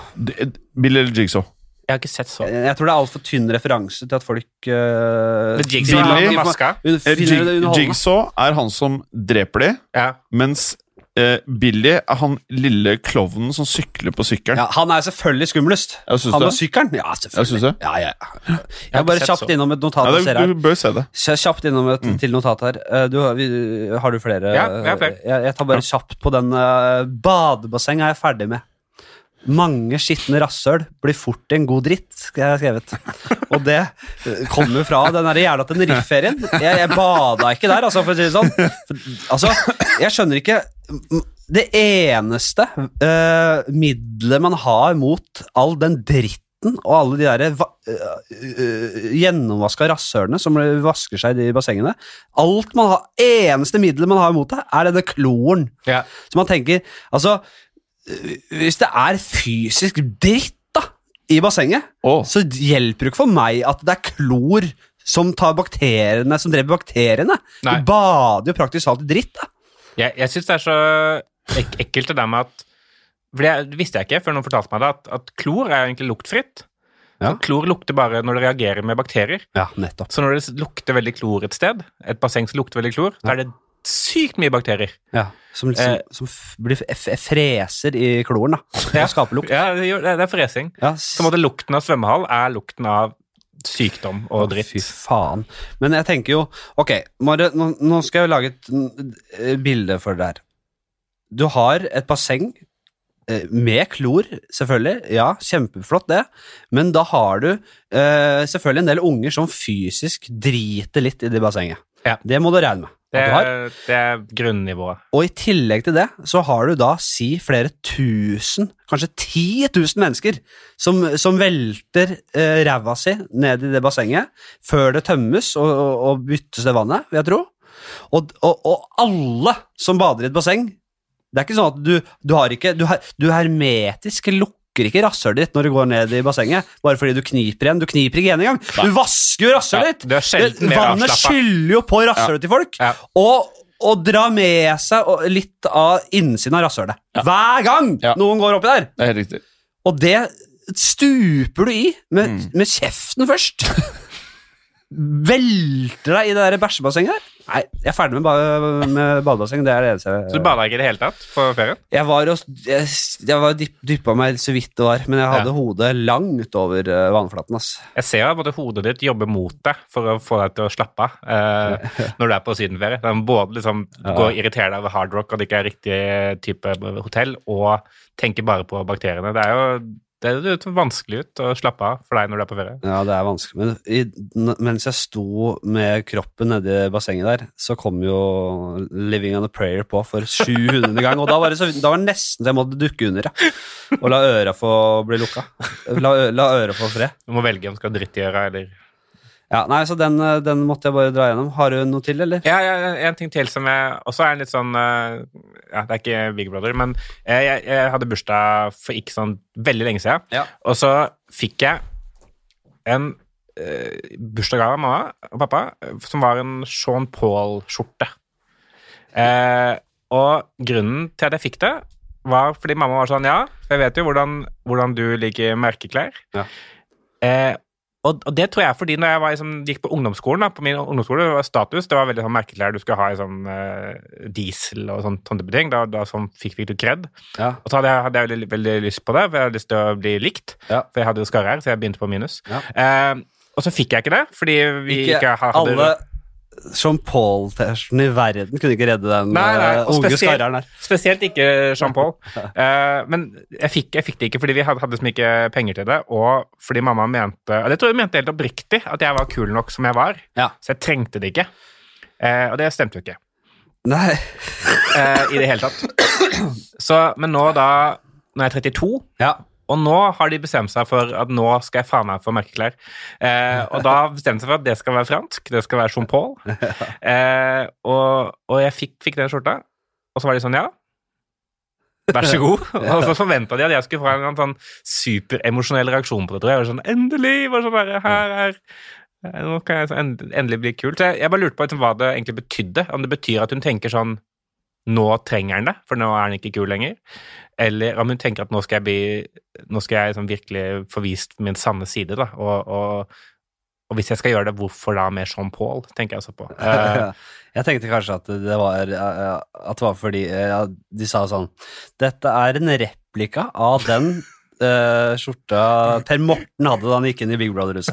Billy eller Jigsaw? Jeg har ikke sett så. Jeg tror det er altfor tynn referanse til at folk uh, Jigsaw, Jigsaw er? Eh. Jigsaw er han som dreper de, Ja. mens eh, Billy er han lille klovnen som sykler på sykkelen. Ja, han er selvfølgelig skumlest. Jeg Han det. med sykkelen? Ja, Jeg selvfølgelig. Jeg. Ja, ja. Jeg har er bare kjapt så. innom et notat Ja, det, du bør se det. Kjapt innom et Mm. til notat her. Eh, Du, har- vi, har du flere? Ja, jeg har flere. Jeg, jeg tar bare kjapt på den. eh, badebasseng er jeg ferdig med. Mange skitne rasshøl blir fort en god dritt, skal jeg ha skrevet. Og det eh, kommer fra den jævla Tenerife-ferien. Jeg, jeg bada ikke der, altså, for å si det sånn. For, altså, jeg skjønner ikke Det eneste uh, middelet man har mot all den dritten og alle de der uh, uh, gjennomvaska rasshølene som vasker seg i bassengene Alt man har, Eneste middelet man har mot det, er denne kloren. Ja. Så man tenker Altså, hvis det er fysisk dritt da i bassenget, oh. så hjelper det ikke for meg at det er klor som tar bakteriene, som dreper bakteriene. Nei. Du bader jo praktisk talt i dritt, da. Jeg, jeg syns det er så ek ekkelt det der med at For det visste jeg ikke før noen fortalte meg det, at, at klor er egentlig luktfritt. Ja. Klor lukter bare når det reagerer med bakterier. Ja, nettopp. Så når det lukter veldig klor et sted, et basseng som lukter veldig klor, da er det sykt mye bakterier. Ja, som, liksom, Eh. som blir freser i kloren, da. Ja. Skaper lukt. Ja, det, er fresing. Ja, Så måtte lukten av svømmehall er lukten av sykdom og dritt. Fy faen. Men jeg tenker jo Ok, Mare, nå, skal jeg lage et eh, bilde for deg her. Du har et basseng eh, med klor, selvfølgelig. Ja, kjempeflott, det. Men da har du eh, selvfølgelig en del unger som fysisk driter litt i det bassenget. Ja. Det må du regne med. Det, er- det er grunnivået. Og i tillegg til det, så har du da si flere tusen, kanskje ti tusen mennesker, som, som velter eh, ræva si ned i det bassenget før det tømmes og, og, og byttes det vannet, vil jeg tro. Og, og alle som bader i et basseng Det er ikke sånn at du, du har ikke Du, har, du hermetisk lukker ikke rasshølet ditt når du går ned i bassenget, bare fordi du kniper igjen. Du kniper ikke igjen engang. Du vasker jo rasshølet ditt! mer Vannet skyller jo på rasshølet til folk. Ja. Og, og drar med seg litt av innsiden av rasshølet. Hver gang Ja. noen går oppi der! det er helt riktig. Og det stuper du i med, Mm. med kjeften først. velter deg i det der bæsjebassenget der. Nei, jeg er ferdig med, ba med badebasseng. Det er det eneste jeg Så du bada ikke i det hele tatt på ferien? Jeg var, og, jeg, jeg var dyp, dyppa meg så vidt det var, men jeg hadde Ja. hodet langt over eh, vannflaten. ass. Jeg ser at både hodet ditt jobber mot deg for å få deg til å slappe av eh, når du er på sydenferie. Den både liksom Ja. går og irriterer deg over hardrock og det ikke er riktig type hotell, og tenker bare på bakteriene. Det er jo det er jo vanskelig ut å slappe av for deg når du er på ferie. Ja, det er vanskelig. Men i, mens jeg sto med kroppen nedi bassenget der, så kom jo Living on a Prayer på for 700. gang. Og da var det, så, da var det nesten så jeg måtte dukke under, ja. Og la øra få bli lukka. La, la øra få fred. Du må velge om du skal drittgjøre eller Ja, nei, så den, eh, den måtte jeg bare dra gjennom. Har du noe til, eller? Ja, ja, en ting til som jeg også er litt sånn eh, Ja, det er ikke Big Brother, men jeg, jeg, jeg hadde bursdag for ikke sånn veldig lenge siden. Ja. Og så fikk jeg en eh, bursdagsgave av mamma og pappa eh, som var en Sean Paul-skjorte. Eh, og grunnen til at jeg fikk det, var fordi mamma var sånn Ja, jeg vet jo hvordan, hvordan du liker merkeklær. Ja. Eh, og, og det tror jeg fordi når jeg var, liksom, gikk på ungdomsskolen, da, på min ungdomsskole, det var status, det var veldig sånn merkeklær du skulle ha i sånn uh, diesel og sånn, type ting. Da, da sånn, fikk vi litt kred. Ja. Og så hadde jeg, hadde jeg veldig, veldig lyst på det, for jeg hadde lyst til å bli likt. Ja. For jeg hadde jo skarre her, så jeg begynte på minus. Ja. Uh, og så fikk jeg ikke det, fordi vi ikke, Ikke hadde alle Jean Paul-T-skjortene i verden kunne ikke redde den Nei, nei, eh, unge spesielt- skarreren der. Spesielt ikke Jean-Paul. Uh, men jeg fikk, jeg fikk det ikke fordi vi hadde, hadde så mye penger til det, og fordi mamma mente Og det tror jeg hun mente helt oppriktig, at jeg var kul nok som jeg var. Ja. Så jeg trengte det ikke. Uh, og det stemte jo ikke Nei. i det hele tatt. Så, men nå da, når jeg er 32 Ja. Og nå har de bestemt seg for at nå skal jeg faen meg få merkeklær. Eh, og da bestemte seg for at det skal være fransk, det skal være Jean Paul. Eh, og, og jeg fikk, fikk den skjorta, og så var de sånn ja. Vær så god. Og så forventa de at jeg skulle få en sånn superemosjonell reaksjon på det. tror jeg. var sånn, Endelig! Bare sånn bare, her er eh, Nå kan jeg endelig bli kul. Så jeg, jeg bare lurte på liksom, hva det egentlig betydde. Om det betyr at hun tenker sånn Nå trenger han det, for nå er han ikke kul lenger. Eller om hun tenker at nå skal jeg bli Nå skal jeg liksom virkelig få vist min sanne side, da. Og, og, og hvis jeg skal gjøre det, hvorfor da med Jean Paul, tenker jeg også på. Jeg tenkte kanskje at det var, at det var fordi ja, de sa sånn Dette er en replika av den uh, skjorta Per Morten hadde da han gikk inn i Big Brother-huset.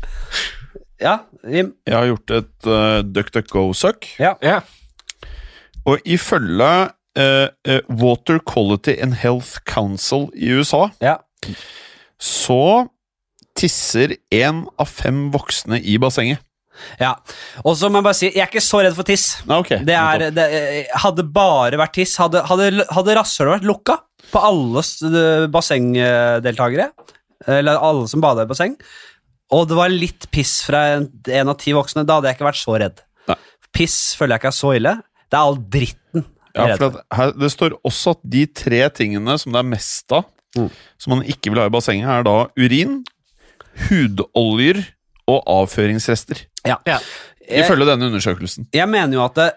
ja, Jim. Jeg har gjort et uh, DuckDuckGo-søk, Ja. ja. Og ifølge uh, eh, Water Quality and Health Council i USA ja. så tisser én av fem voksne i bassenget. ja. Og så må jeg bare si, jeg er ikke så redd for tiss. Nei, ok. Det er, det, hadde bare vært tiss, hadde, hadde, hadde rasshølet vært lukka på alle eh, bassengdeltakere, eller alle som bader i basseng, og det var litt piss fra en, en av ti voksne, da hadde jeg ikke vært så redd. Nei. Piss føler jeg ikke er så ille. Det er all dritten Ja, for det, her, Det står også at de tre tingene som det er mest av, Mm. som man ikke vil ha i bassenget, er da urin, hudoljer og avføringsrester. Ja. Ja. Ifølge denne undersøkelsen. jeg mener jo at det,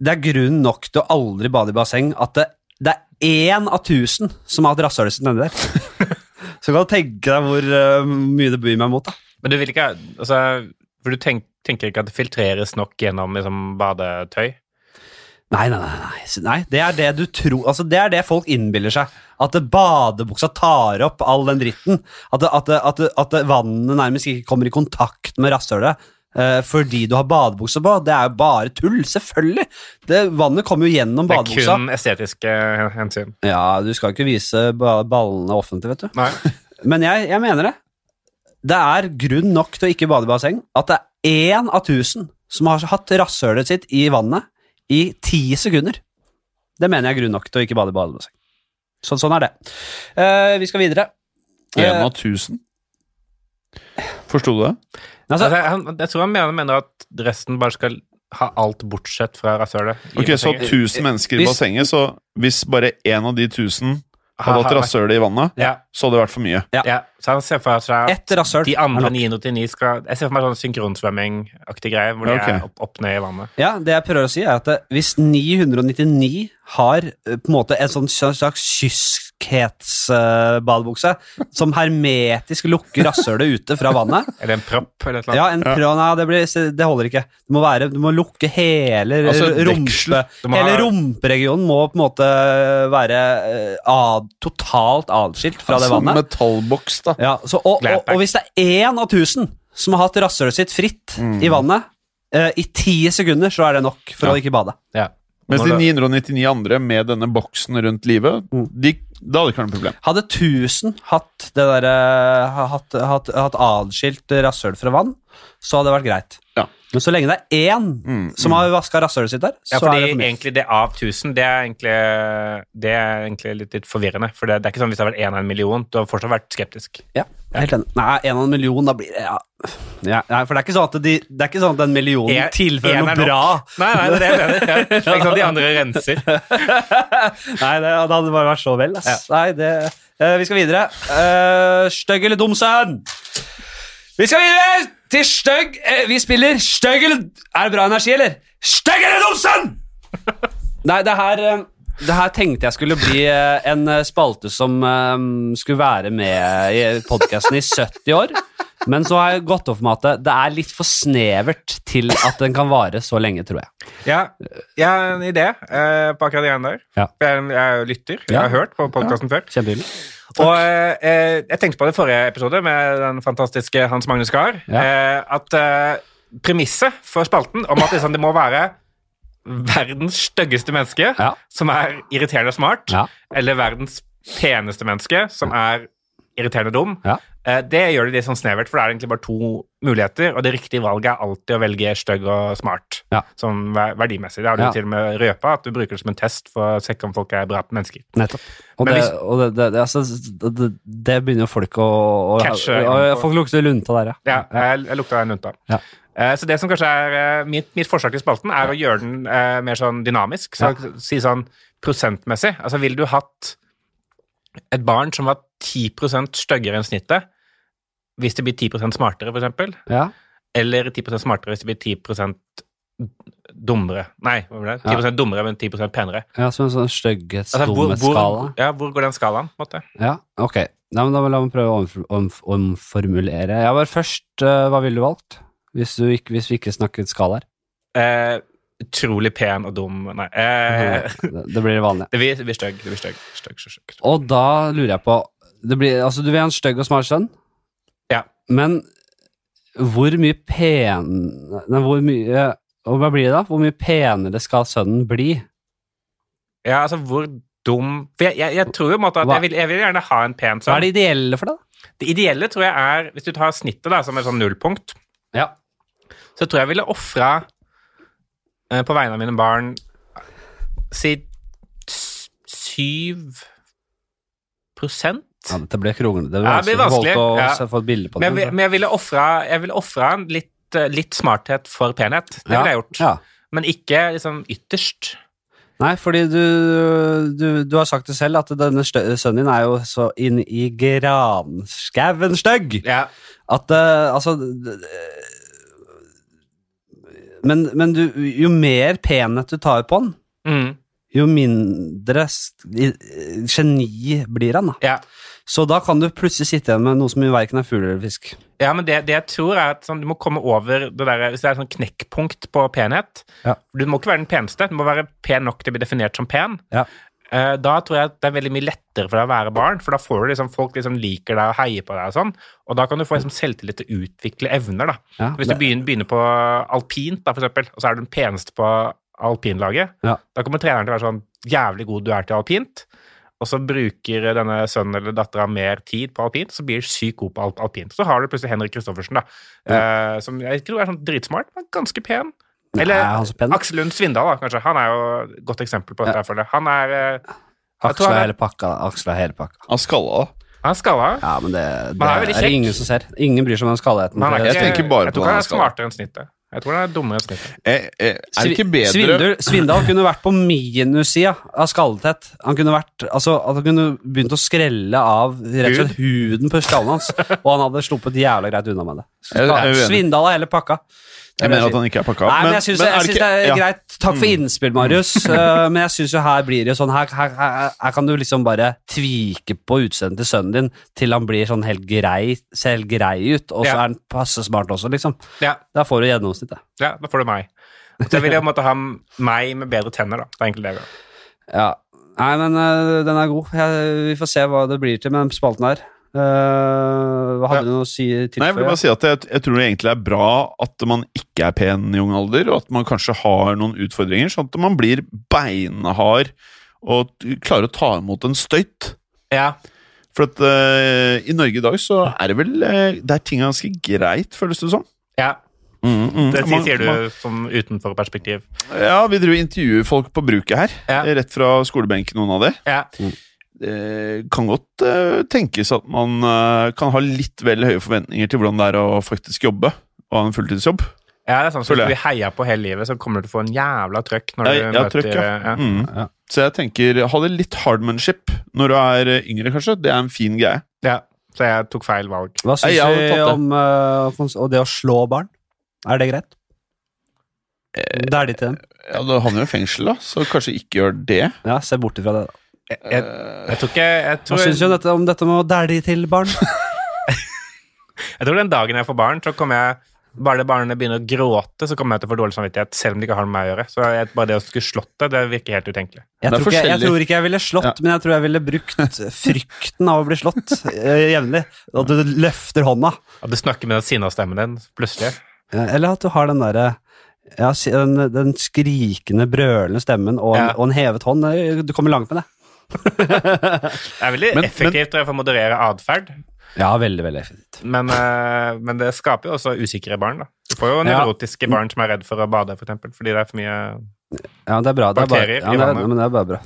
det er grunn nok til å aldri bade i basseng at det, det er én av tusen som har hatt rasshølet sitt nedi der. Så kan du tenke deg hvor uh, mye det byr meg mot. da. Men du vil ikke altså, For du tenk, tenker ikke at det filtreres nok gjennom liksom, badetøy? Nei, nei, nei, nei. Det er det du tror Altså, det er det folk innbiller seg. At badebuksa tar opp all den dritten. At, at, at, at vannet nærmest ikke kommer i kontakt med rasshølet. eh, fordi du har badebukse på. Det er jo bare tull. Selvfølgelig. Det, vannet kommer jo gjennom badebuksa. Det er kun estetiske hensyn. Ja, du skal ikke vise ballene offentlig, vet du. Nei. Men jeg, jeg mener det. Det er grunn nok til å ikke bade i basseng. At det er én av tusen som har hatt rasshølet sitt i vannet i ti sekunder. Det mener jeg er grunn nok til å ikke bade i badebasseng. Så, sånn er det. Uh, vi skal videre. Én Eh, av tusen. Forsto du det? altså, Altså, han, jeg tror han mener, mener at resten bare skal ha alt bortsett fra rasshølet. i Ok, Så bassenget. 1000 mennesker i Hvis- bassenget, så hvis bare én av de 1000 hadde hatt Ha- ha- i vannet, Ja, så hadde det vært for mye. Ja. ja. Så han ser for seg at de andre 989 skal Jeg ser for meg sånn synkronsvømming-aktig greie, hvor de okay. er opp, opp ned i vannet. Ja, det jeg prøver å si er at hvis 999 har eh, på en måte en sånn slags kyskhetsbadebukse som hermetisk lukker rasshølet ute fra vannet Er det en propp eller et eller annet? Ja, en pro, nei, det, blir, det holder ikke. Du må være, du må lukke hele Altså, rumpe... deksel. Hele rumperegionen må på en måte være eh, ad, totalt adskilt fra det Sånn vannet. metallboks, da. Ja, så, og, og, og hvis det er én av tusen som har hatt rasshølet sitt fritt Mm. i vannet uh, i ti sekunder, så er det nok for Ja. å ikke bade. Ja. Mens de 999 andre med denne boksen rundt livet, Mm. de, da hadde det ikke vært noe problem. Hadde 1000 hatt det derre hatt, hatt, hatt adskilt rasshøl fra vann, så hadde det vært greit. Ja. Men så lenge det er én Mm, som har vaska rasshølet sitt der, Ja, så fordi er det for mye. egentlig det av 1000, det er egentlig, det er egentlig litt, litt forvirrende. For det, det er ikke sånn hvis det har vært én av en million. Du har fortsatt vært skeptisk. Ja, jeg er helt enig. Nei, en av en million, da blir det ja. ja. Nei, for det er ikke sånn at, de, det er ikke sånn at den millionen En- tilfører en noe bra. Nei, nei, det er det jeg mener. Ja. Det er ikke sånn at de andre renser. Nei, det, det hadde bare vært så vel. Ass. Nei, det, uh, vi skal videre. Uh, stygg eller dum sønn? Vi skal videre til stygg eh, Vi spiller stygg eller Er det bra energi, eller? Stygg eller dum sønn? Nei, det her eh, det her tenkte jeg skulle bli eh, en eh, spalte som eh, skulle være med i podkasten i 70 år. Men så har jeg gått opp med at det- er litt for snevert til at den kan vare så lenge, tror jeg. Ja, jeg har en idé eh, på akkurat det greiene der. Ja. Jeg, er- jeg er lytter. Jeg Ja. har hørt på podkasten før. Kjempehyggelig. Og eh, jeg tenkte på det i forrige episode med den fantastiske Hans Magnus Gahr. Ja. Eh, at eh, premisset for spalten om at liksom, det må være verdens styggeste menneske Ja. som er irriterende og smart, Ja. eller verdens peneste menneske som er irriterende dum, Ja. eh, det gjør det litt sånn snevert, for det er egentlig bare to muligheter, og det riktige valget er alltid å velge stygg og smart. Ja. Som verdimessig. Det har du Ja. til og med røpa, at du bruker det som en test for å sjekke om folk er bra mennesker. Nettopp. Og, det, hvis- og det, det, det, altså, det, begynner folk å, å Catche. Folk lukter lunta der, Ja, jeg, jeg lukta den lunta. Ja. Eh, Så det som kanskje er eh, mitt, mitt forslag til spalten, er å gjøre den mer sånn dynamisk. Så Si sånn prosentmessig. Altså, ville du hatt et barn som var 10% styggere enn snittet, hvis det blir 10% smartere, for eksempel? Ja. Eller 10% smartere hvis det blir 10% dummere. Nei, hva ble det? 10% dummere, men 10% penere. ja, som en sånn altså, skala? ja, hvor går den skalaen, på en måte? ja, ok. Nei, men da La meg prøve å omf- omf- omformulere. Jeg var først eh, Hva ville du valgt? Hvis, du ikke, hvis vi ikke snakket skalaer? Eh, utrolig pen og dum Nei. Eh, det, blir vanlig. det blir, det blir stygg. Det blir stygg. stygg, stygg. Og da lurer jeg på det blir, altså, Du vil ha en stygg og smart sønn, Ja. men hvor mye pen... Nei, hvor mye Hva blir det, da? Hvor mye penere skal sønnen bli? Ja, altså, hvor dum For jeg, jeg, jeg tror jo at jeg vil, jeg vil gjerne ha en pen sønn. Hva er det ideelle for deg? Det ideelle tror jeg er, hvis du tar snittet da, som et sånn nullpunkt, Ja. så tror jeg ville ofra på vegne av mine barn si syv prosent. Ja, dette ble kronglete. Det Ja, blir vanskelig. å ja. få et bilde på Men, det. men jeg ville ofra Jeg ville ofra litt, eh, litt smarthet for penhet. Det ville jeg gjort. Ja. Men ikke liksom ytterst. Nei, fordi du, du, du har sagt det selv, at denne sønnen din er jo så inn i granskauen stygg Ja. at uh, Altså Men, men du, jo mer penhet du tar på han, Mm. jo mindre geni blir han. da. ja. Så da kan du plutselig sitte igjen med noe som verken er fugl eller fisk. Ja, men det, det jeg tror er at sånn, du må komme over det der, Hvis det er et sånn knekkpunkt på penhet Ja. Du må ikke være den peneste, du må være pen nok til å bli definert som pen. Ja. Eh, da tror jeg det er veldig mye lettere for deg å være barn, for da får du liksom folk liksom liker deg og heier på deg og sånn, og da kan du få liksom selvtillit til å utvikle evner, da. Ja, Hvis du begynner, begynner på alpint, da, for eksempel, og så er du den peneste på alpinlaget, Ja. da kommer treneren til å være sånn jævlig god du er til alpint, og så bruker denne sønnen eller dattera mer tid på alpint, så blir du sykt god på alpint. Så har du plutselig Henrik Kristoffersen, da, eh, som jeg tror er sånn dritsmart, men ganske pen. Nei, Eller er? Aksel Lund Svindal, da, kanskje. Han er jo et godt eksempel på dette. jeg. Han er, eh, jeg tror Aksel han er hele pakka. Aksel er hele pakka. Han skalla, han er skalla. Ja, men det, det Men er er, det ingen som ser. Ingen bryr seg om den skallheten. Jeg, Jeg tenker bare jeg på tror han er er smartere enn snittet. Jeg tror det er dummere enn snittet. Eh, eh, er det ikke bedre Svindal, Svindal kunne vært på minussida av skalltett. Han kunne vært, altså, at han kunne begynt å skrelle av rett og slett huden på skallen hans, og han hadde sluppet jævla greit unna med det. Svindal er hele pakka. Jeg mener at han ikke er pakka Nei, men jeg syns, det er ja. greit. Takk for innspill, Marius. uh, men jeg syns jo her blir det sånn her, her, her, her kan du liksom bare tvike på utseendet til sønnen din til han blir sånn helt grei, ser helt grei ut, og så Ja. er han passe smart også, liksom. Ja, Da får du gjennomsnittet. ja, da får du meg. Så vil jeg måtte ha meg med bedre tenner, da. Det er egentlig det. vil. Ja. Nei, men uh, den er god. Jeg, vi får se hva det blir til med den spalten her. Hva hadde Ja. du noe å si til Nei, jeg vil bare si at jeg, jeg tror det egentlig er bra at man ikke er pen i ung alder, og at man kanskje har noen utfordringer, sånn at man blir beinhard og klarer å ta imot en støyt. Ja, For at uh, i Norge i dag så er det vel eh, Det er ting ganske greit, føles det som. ja. Mm, mm. Det sier man- du som utenfor perspektiv. Ja, vi driver intervjuer folk på bruket her. Ja. Rett fra skolebenken, noen av de. Ja. Det kan godt eh, tenkes at man eh, kan ha litt vel høye forventninger til hvordan det er å faktisk jobbe og ha en fulltidsjobb. Ja, det er sånn så vi Hvis du heia på hele livet, så kommer du til å få en jævla trøkk når Ja, du ja, møter trøkk, ja. ja. Mm. Ja. Så jeg tenker, ha det litt hardmanship når du er eh, yngre, kanskje. Det er en fin greie. Ja, Så jeg tok feil valg. Hva syns det. om uh, det å slå barn? Er det greit? Det er de til dem. Ja, Da havner jo i fengsel, da, så kanskje ikke gjør det. Ja, se bort ifra det. da. Jeg, jeg, jeg tror ikke jeg Hva tror, syns du om dette, om dette med å dæle til barn? jeg tror den dagen jeg får barn, så kommer jeg bare det barnet begynner å gråte, så kommer jeg til å få dårlig samvittighet, selv om det ikke har noe med meg å gjøre. Så jeg, bare det å skulle slått det, det virker helt utenkelig. Jeg tror, ikke, jeg tror ikke jeg ville slått, Ja. men jeg tror jeg ville brukt frykten av å bli slått øh, jevnlig. At du løfter hånda. At du snakker med den sinna stemmen din plutselig. Ja, Eller at du har den derre ja, den, den skrikende, brølende stemmen og en, Ja. og en hevet hånd. Du kommer langt med det. Det er veldig Men- effektivt men, for å moderere atferd, Ja, veldig, veldig effektivt. men, eh, men det skaper jo også usikre barn. da. Du får jo Ja. barn som er redd for å bade, for eksempel, fordi det er for mye Ja, det er bra. Det er bare, ja, i vannet. Ja, men det er bare bra.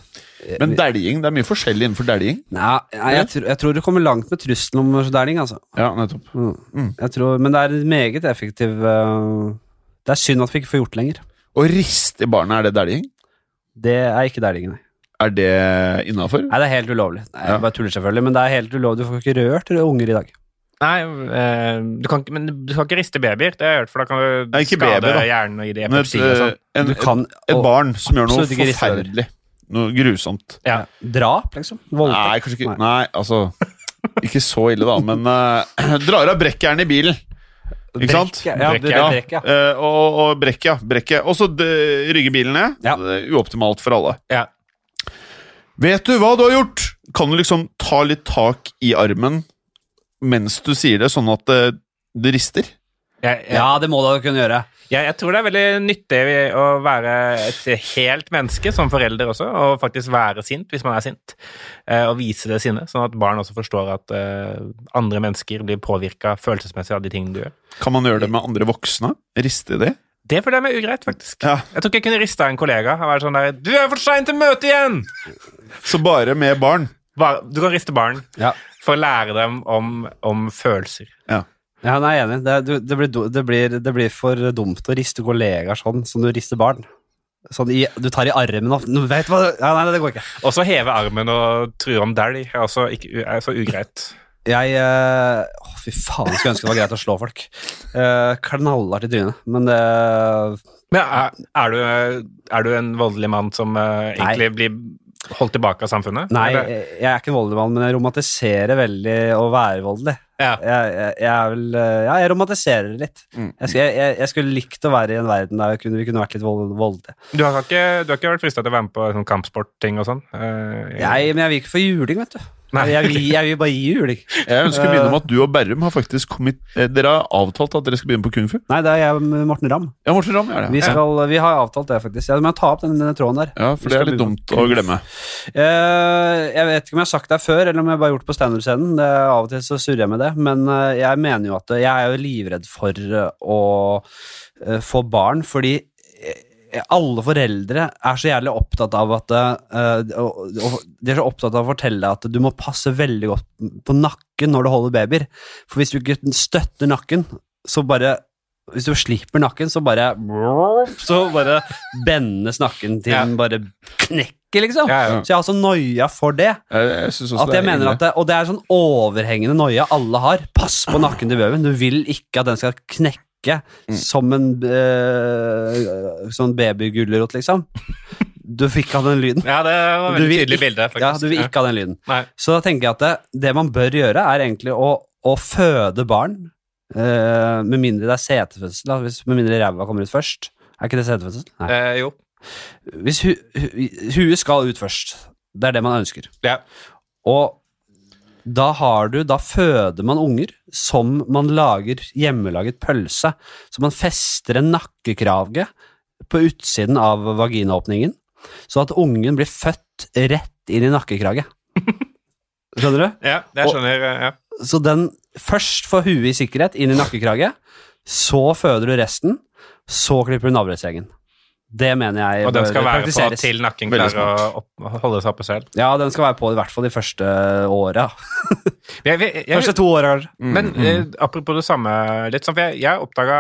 Men dæljing, det er mye forskjellig innenfor dæljing. Nei, nei jeg, tror, jeg tror du kommer langt med trusselen om dæling, altså. Ja, nettopp. Mm. Mm. Jeg tror, men det er meget effektiv uh, Det er synd at vi ikke får gjort det lenger. Å riste i barna, er det dæljing? Det er ikke dælingen, nei. Er det innafor? Nei, det er helt ulovlig. Nei, Ja. bare tuller selvfølgelig, men det er helt ulovlig. Du får ikke rørt unger i dag. Nei, eh, du kan, men du skal ikke riste babyer, det har jeg hørt, for da kan du Nei, skade baby, hjernen og gi det et, sånn. eh, en, Du et, kan et og- barn som gjør noe forferdelig. Noe grusomt. Ja. Drap, liksom. Voldtekt. Nei, kanskje ikke Nei, altså Ikke så ille, da, men uh, drar av brekkjernet i bilen. Ikke sant? Brekk, Ja, Brekk, ja. brekk, ja. Eh, og, og brekk, ja. Brekket. Og så rygger bilen ned. Ja. Det Uoptimalt for alle. Ja. Vet du hva du har gjort? Kan du liksom ta litt tak i armen mens du sier det, sånn at det, det rister? Ja, Ja, det må du kunne gjøre. jeg, jeg tror det er veldig nyttig å være et helt menneske som forelder også, og faktisk være sint hvis man er sint, eh, og vise det sinnet, sånn at barn også forstår at eh, andre mennesker blir påvirka følelsesmessig av de tingene du gjør. Kan man gjøre det med andre voksne? Riste i det? Det føler jeg meg ugreit, faktisk. Ja. Jeg tror ikke jeg kunne rista en kollega og vært sånn der 'Du er for sein til møte igjen!' Så bare med barn? Bare, du kan riste barn Ja. for å lære dem om, om følelser. Ja, nei, jeg er enig. Det, du, det, blir, det, blir, det blir for dumt å riste kollegaer sånn som du rister barn. Sånn i, du tar i armen og vet hva ja, Nei, det går ikke. Og så heve armen og true om dælj er også ikke, er så ugreit. Jeg eh, Å, fy faen, skulle ønske det var greit å slå folk. Uh, knallhardt i trynet. Men det Men er, er, du, er du en voldelig mann som eh, egentlig blir holdt tilbake av samfunnet? Nei, Eller- jeg, er ikke en voldelig mann, men jeg romantiserer veldig å være voldelig. Ja. Jeg, jeg, jeg vil, eh, Ja, jeg romantiserer det litt. Mm. Jeg, skulle- jeg, skulle likt å være i en verden der vi kunne, vi kunne vært litt vold, voldelige. Du har ikke, du har ikke vært frista til å være med på sånn kampsportting og sånn? Uh, Jeg, men jeg vil ikke få juling, vet du. Nei. Jeg vil, jeg vil bare gi juling. Jeg ønsker å minne om at du og Berrum har faktisk kommet eh, Dere har avtalt at dere skal begynne på kung fu? Nei, det er jeg med Morten Ramm. Ja, Morten Ramm gjør det. Vi, ja. skal, vi har avtalt det, faktisk. Jeg må ta opp den, denne tråden der. ja, for det er litt dumt å glemme. Eh, jeg vet ikke om jeg har sagt det før, eller om jeg bare har gjort det på standup-scenen. Av og til så surrer jeg med det, men eh, jeg mener jo at jeg er jo livredd for eh, å eh, få barn, fordi eh, alle foreldre er så jævlig opptatt av at eh, De er så opptatt av å fortelle at du må passe veldig godt på nakken når du holder babyer. For hvis du ikke støtter nakken, så bare Hvis du slipper nakken, så bare Så bare bendes nakken til den bare knekker, liksom. Ja, ja. Så jeg har så noia for det. Jeg, jeg At jeg mener at det, Og det er sånn overhengende noia alle har. Pass på nakken til babyen. Du vil ikke at den skal knekke som en øh, sånn babygulrot, liksom. Du fikk av den lyden. Ja, det var et veldig tydelig ikke- bilde, faktisk. Ja, du vil ikke ha den lyden. Nei. Så da tenker jeg at det, det man bør gjøre, er egentlig å, å føde barn. Uh, med mindre det er setefødsel. Med mindre ræva kommer ut først. Er ikke det setefødsel? Nei. Eh, jo. Hvis hu, hu, huet skal ut først. Det er det man ønsker. Ja. Og da har du, da føder man unger som man lager hjemmelaget pølse. Så man fester en nakkekrage på utsiden av vaginaåpningen, så at ungen blir født rett inn i nakkekrage. Skjønner du? Ja, jeg skjønner. Og, Ja. Så den først får huet i sikkerhet inn i nakkekrage, så føder du resten, så klipper du navlestrengen. Det mener jeg Og den bør skal være på til nakken klarer å holde seg oppe selv. Ja, den skal være på i hvert fall de første åra. Første to åra, kanskje. Men Mm, eh, apropos det samme, litt sånn, for jeg, jeg oppdaga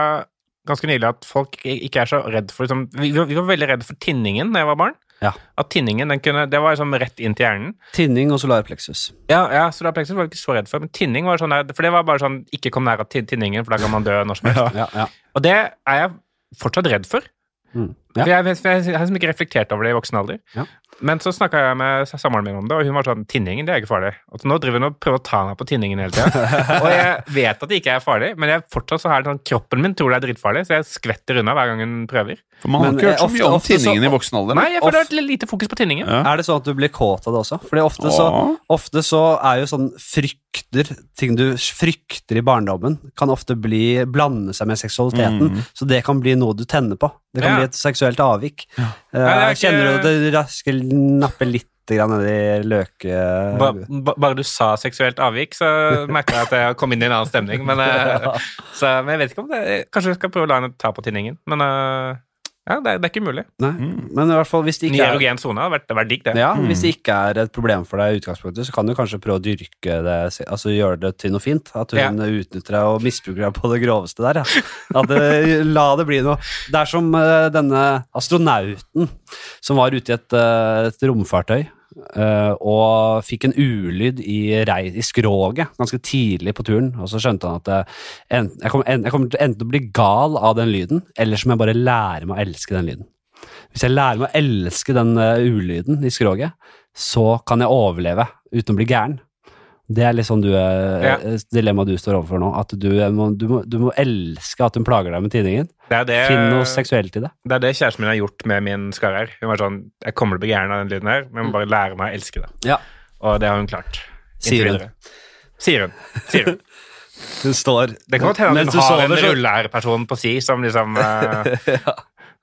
ganske nylig at folk ikke er så redd for liksom, vi, var- vi var veldig redde for tinningen da jeg var barn. Ja. At tinningen, den kunne, Det var liksom rett inn til hjernen. Tinning og solarpleksus. Ja, ja solarpleksus var jeg ikke så redd for, men tinning var sånn der, For det var bare sånn Ikke kom nær av tinningen, for da kan man dø når som helst. Ja, ja. Og det er jeg fortsatt redd for. Mm. For jeg, for jeg, jeg har liksom ikke reflektert over det i voksen alder. Ja. Men så snakka jeg med samboeren min om det, og hun var sånn Tinningen, det er ikke farlig. Og så nå driver hun og prøver å ta meg på tinningen hele tida. og jeg vet at det ikke er farlig, men jeg fortsatt så har sånn, kroppen min tror det er dritfarlig, så jeg skvetter unna hver gang hun prøver. For man har Men, ikke hørt eh, så mye om tinningen så- i voksen alder. Nei, jeg føler det er lite fokus på tinningen. Ja. Er det sånn at du blir kåt av det også? Fordi ofte så, ofte så er jo sånn frykter, ting du frykter i barndommen, kan ofte bli, blande seg med seksualiteten. Mm. Så det kan bli noe du tenner på. Det kan Ja. bli et seksuelt avvik. Eh, det er ikke- Kjenner du at det raske napper litt grann nedi løke... Ba, ba, bare du sa seksuelt avvik, så merka jeg at jeg kom inn i en annen stemning. Men, ja. så, men jeg vet ikke om det Kanskje jeg skal prøve å la henne ta på tinningen. Men eh, ja, det er, det er ikke umulig. Nei, men i hvert fall hvis det ikke er erogen sone hadde vært, det vært digg, det. ja, Hvis det ikke er et problem for deg i utgangspunktet, så kan du kanskje prøve å dyrke det, altså gjøre det til noe fint. At hun Ja. utnytter deg og misbruker deg på det groveste der. Ja. At det, la det bli noe. Det er som uh, denne astronauten som var ute i et, uh, et romfartøy. Eh, og fikk en ulyd i, rei, i skroget ganske tidlig på turen. Og så skjønte han at enten, jeg, kommer, en, jeg til enten til å bli gal av den lyden, eller så må jeg bare lære meg å elske den lyden. Hvis jeg lærer meg å elske den uh, ulyden i skroget, så kan jeg overleve uten å bli gæren. Det er liksom du, eh, Ja. eh, dilemmaet du står overfor nå. At du, eh, må, du, må, du må elske at hun plager deg med tidningen. Det det, Finn noe seksuelt i det. det er det kjæresten min har gjort med min skarre. Hun var sånn Jeg kommer til å bli gæren av den lyden her, men jeg må bare lære meg å elske det. Ja. Og det har hun klart. Sier hun. Sier hun. Sier hun. Hun står Det kan godt hende at hun har en rulleærperson på si som liksom ja.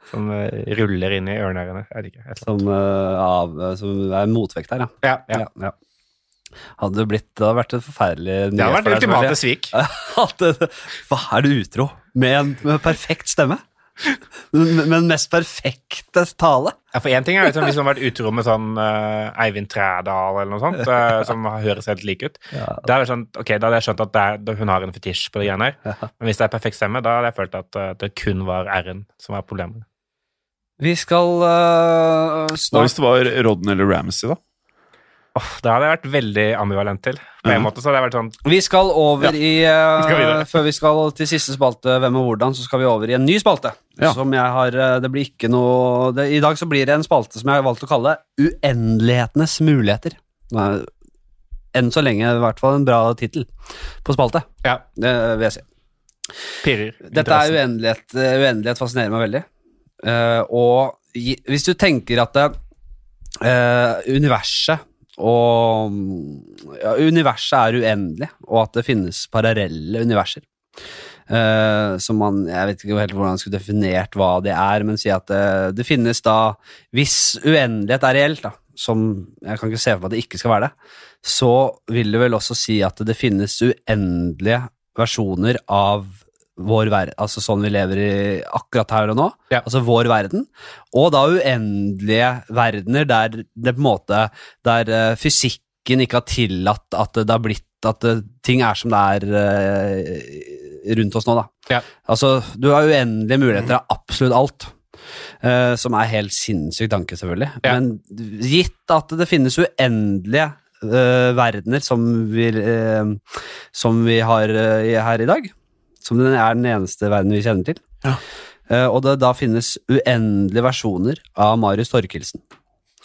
Som ruller inn i ørene. Annet. som, uh, av, som er motvekt her, ja. Ja, ja. Ja, ja. Hadde det blitt Det hadde vært et forferdelig Det hadde vært ultimate svik. Hva er du utro med en med perfekt stemme? Med den mest perfekte tale? Ja, for én ting er liksom, hvis man har vært utro med sånn uh, Eivind Trædal eller noe sånt, uh, som høres helt like ut. Ja. Da, er det sånn, ok, da hadde jeg skjønt at det er, da hun har en fetisj på det greiene her. Men hvis det er perfekt stemme, da hadde jeg følt at uh, det kun var R-en som var problemet. Vi skal eh, Hva hvis det var Rodden eller Ramsey, da? Åh, det hadde jeg vært veldig ambivalent til. På en mm. måte så hadde jeg vært sånn Vi skal over i eh, skal. Før vi skal til siste spalte, Hvem og hvordan, så skal vi over i en ny spalte. Ja. Som jeg har eh, Det blir ikke noe det, I dag så blir det en spalte som jeg har valgt å kalle Uendelighetenes muligheter. Nei, Enn så lenge i hvert fall en bra tittel på spalte, Ja, det vil jeg si. pirrer. Dette er uendelighet. eh, Uendelighet fascinerer meg veldig. Uh, og hvis du tenker at det, eh, universet og ja, Universet er uendelig, og at det finnes parallelle universer. Uh, som man Jeg vet ikke helt hvordan jeg skulle definert hva det er, men si at det, det finnes da Hvis uendelighet er reelt, da, som jeg kan ikke se for meg at det ikke skal være det, så vil det vel også si at det finnes uendelige versjoner av vår verden, altså sånn vi lever i akkurat her og nå, Ja. altså vår verden, og da uendelige verdener der det på en måte Der uh, fysikken ikke har tillatt at det har blitt at uh, ting er som det er uh, rundt oss nå, da. Ja. Altså, du har uendelige muligheter av absolutt alt. som er helt sinnssyk tanke, selvfølgelig. Ja. Men gitt at det finnes uendelige verdener som vi, som vi har her i dag, som den er den eneste verden vi kjenner til, Ja. eh, og det da finnes uendelige versjoner av Marius Torkelsen.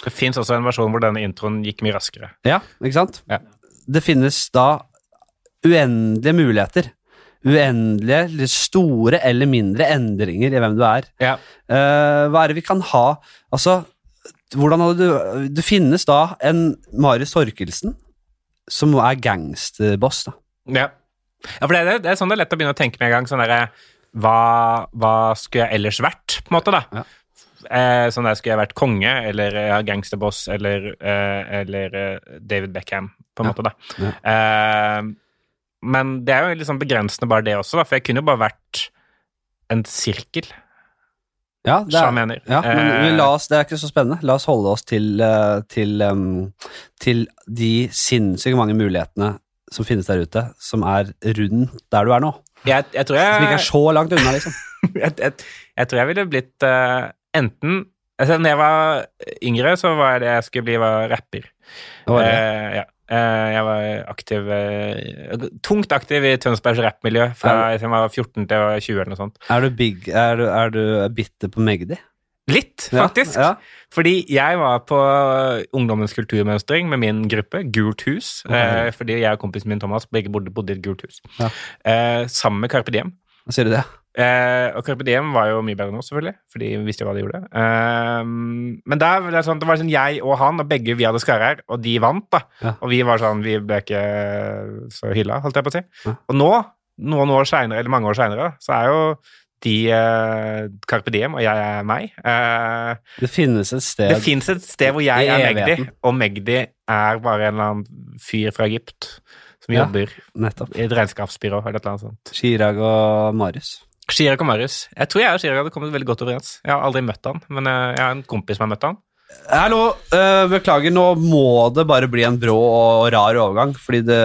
Det fins også en versjon hvor denne introen gikk mye raskere. Ja, ikke sant? Ja. Det finnes da uendelige muligheter. Uendelige, store eller mindre endringer i hvem du er. Ja. Eh, hva er det vi kan ha Altså, hvordan hadde du Det finnes da en Marius Torkelsen som er gangsterboss, da. Ja, ja for det det er sånn det er lett å begynne å tenke med en gang. Sånn der, hva, hva skulle jeg ellers vært, på en måte, da? Ja. Eh, sånn der skulle jeg vært konge, eller ja, gangsterboss, eller, eh, eller eh, David Beckham, på en Ja. måte, da. Eh, men det er jo litt sånn begrensende bare det også, da, for jeg kunne jo bare vært en sirkel, Ja, det er, mener. ja men Eh, men la oss, det er ikke så spennende. La oss holde oss til, eh, til, til de sinnssykt mange mulighetene som finnes der ute, som er rundt der du er nå. jeg, jeg tror Som ikke jeg er så langt unna, liksom. jeg, jeg, jeg tror jeg ville blitt uh, enten altså, Når jeg var yngre, så var det jeg skulle bli, var rapper. Det var det. Uh, ja. Uh, jeg var aktiv uh, Tungt aktiv i Tønsbergs rappmiljø fra jeg var 14 til jeg var 20 eller noe sånt. Er du, big, er du, er du bitter på Magdi? Litt, faktisk. Ja, Fordi jeg var på Ungdommens kulturmønstring med min gruppe, Gult hus. eh, fordi jeg og kompisen min Thomas begge bodde, bodde i et gult hus. Ja. Eh, sammen med Carpe Diem. Sier du det? Eh, og Carpe Diem var jo mye bedre nå, selvfølgelig, fordi vi visste jo hva de gjorde. Eh, men der, var det sånn, det var sånn jeg og han, og begge vi hadde skarrer, og de vant, da. Ja. Og vi var sånn, vi ble ikke så hylla, holdt jeg på å si. Ja. Og nå, noen år seinere, eller mange år seinere, så er jo de uh, Carpe Diem, og jeg er meg. Uh, Det finnes et sted det fins et sted hvor jeg er Magdi, og Magdi er bare en eller annen fyr fra Egypt som Ja. jobber Nettopp. i et regnskapsbyrå eller et eller annet sånt. Chirag og Marius. Chirag og Marius. Jeg tror jeg og Chirag hadde kommet veldig godt overens. Jeg har aldri møtt han, men eh, jeg har en kompis som har møtt han. Hallo, Uh, beklager, nå må det bare bli en brå og rar overgang, fordi det,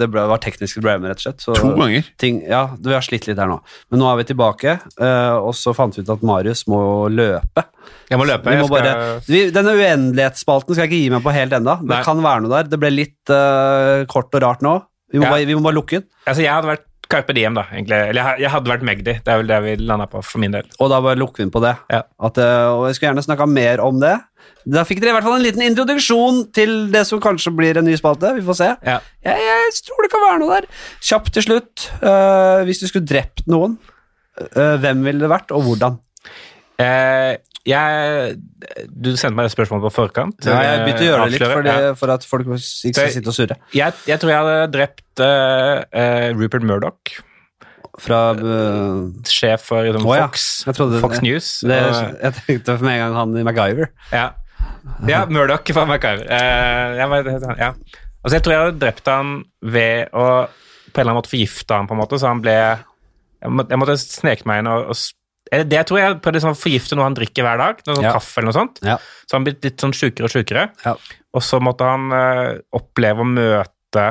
det ble, var tekniske problemer, rett og slett. Så To ganger. ting, ja, vi har slitt litt her nå. Men nå er vi tilbake, uh, og så fant vi ut at Marius må løpe. Jeg må løpe. Vi Jeg må skal... bare, vi, denne uendelighetsspalten skal jeg ikke gi meg på helt enda. Det Nei. kan være noe der. Det ble litt uh, kort og rart nå. Vi må, Ja. bare, vi må bare lukke den, Altså, jeg hadde vært Carpe Diem, da, egentlig. Eller jeg, hadde vært Magdi. Det er vel det vi landa på, for min del. og da bare lukker vi inn på det. Ja. At, øh, og jeg skulle gjerne snakka mer om det. Da fikk dere i hvert fall en liten introduksjon til det som kanskje blir en ny spalte. Vi får se. Ja. Jeg, jeg tror det kan være noe der. Kjapt til slutt. Uh, hvis du skulle drept noen, uh, hvem ville det vært, og hvordan? Eh, jeg Du sendte meg et spørsmål på forkant. Ja, jeg begynte å gjøre det litt Avsløre. for, det, Ja. for at folk ikke skal sitte og surre. Jeg, jeg tror jeg hadde drept uh, eh, Rupert Murdoch, Fra uh, sjef for liksom, oh. Fox, ja. trodde- Fox News. det, Jeg tenkte med en gang han i MacGyver. Ja, ja Murdoch fra MacGyver. Uh, jeg, ja. altså, jeg tror jeg hadde drept han ved å på en eller annen måte forgifte han, på en måte, så han ble Jeg, må, jeg måtte sneke meg inn og, og eh, Det tror jeg prøvde det å forgifte noe han drikker hver dag, noe sånn Ja. kaffe eller noe sånt. Ja. Så han blitt litt sånn sjukere og sjukere. Ja. Og så måtte han eh, oppleve å møte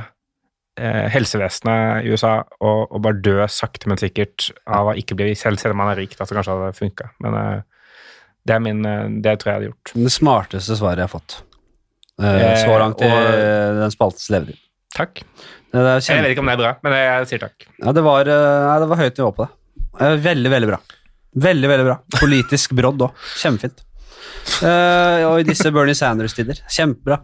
eh, helsevesenet i USA og, og bare dø sakte, men sikkert av å ikke bli selv, selv om han er rik. Da, så kanskje det hadde funka. Men eh, det er min eh, Det tror jeg hadde gjort. Det smarteste svaret jeg har fått. øh, Eh, så langt i den spaltes levetid. Takk. Det, det Jeg vet ikke om det er bra, men jeg, sier takk. ja, det, var, nei, det var høyt nivå på det. Eh, Veldig, veldig bra. Veldig, veldig bra. Politisk brodd òg. Kjempefint. Uh, og i disse Bernie Sanders-tider. Kjempebra.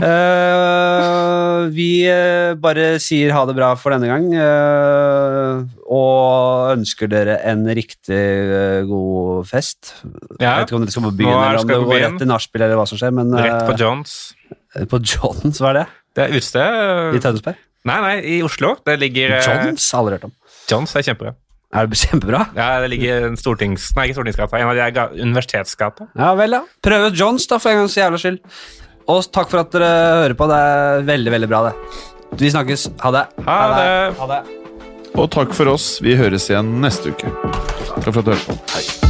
Uh, vi eh, bare sier ha det bra for denne gang, uh, og ønsker dere en riktig god fest. Ja, Jeg vet ikke om dere skal på byen, er- eller om det går rett til nachspiel, eller hva som skjer, men Rett på Johns. på Johns, hva er det? Det er utested I Tønsberg? Nei, nei, i Oslo. Det ligger Johns? Aldri hørt om. Johns er kjempebra. Er det kjempebra? Ja, det ligger en stortings... Nei, ikke Stortingsgata. En av de ga- Universitetsgata. Ja vel, ja. Prøv ut Johns, da, for en gangs jævla skyld. Og takk for at dere hører på. Det er veldig, veldig bra, det. Vi snakkes. Ha det. Ha det. Ha det. Og takk for oss. Vi høres igjen neste uke. Takk for at du hørte på. Hei.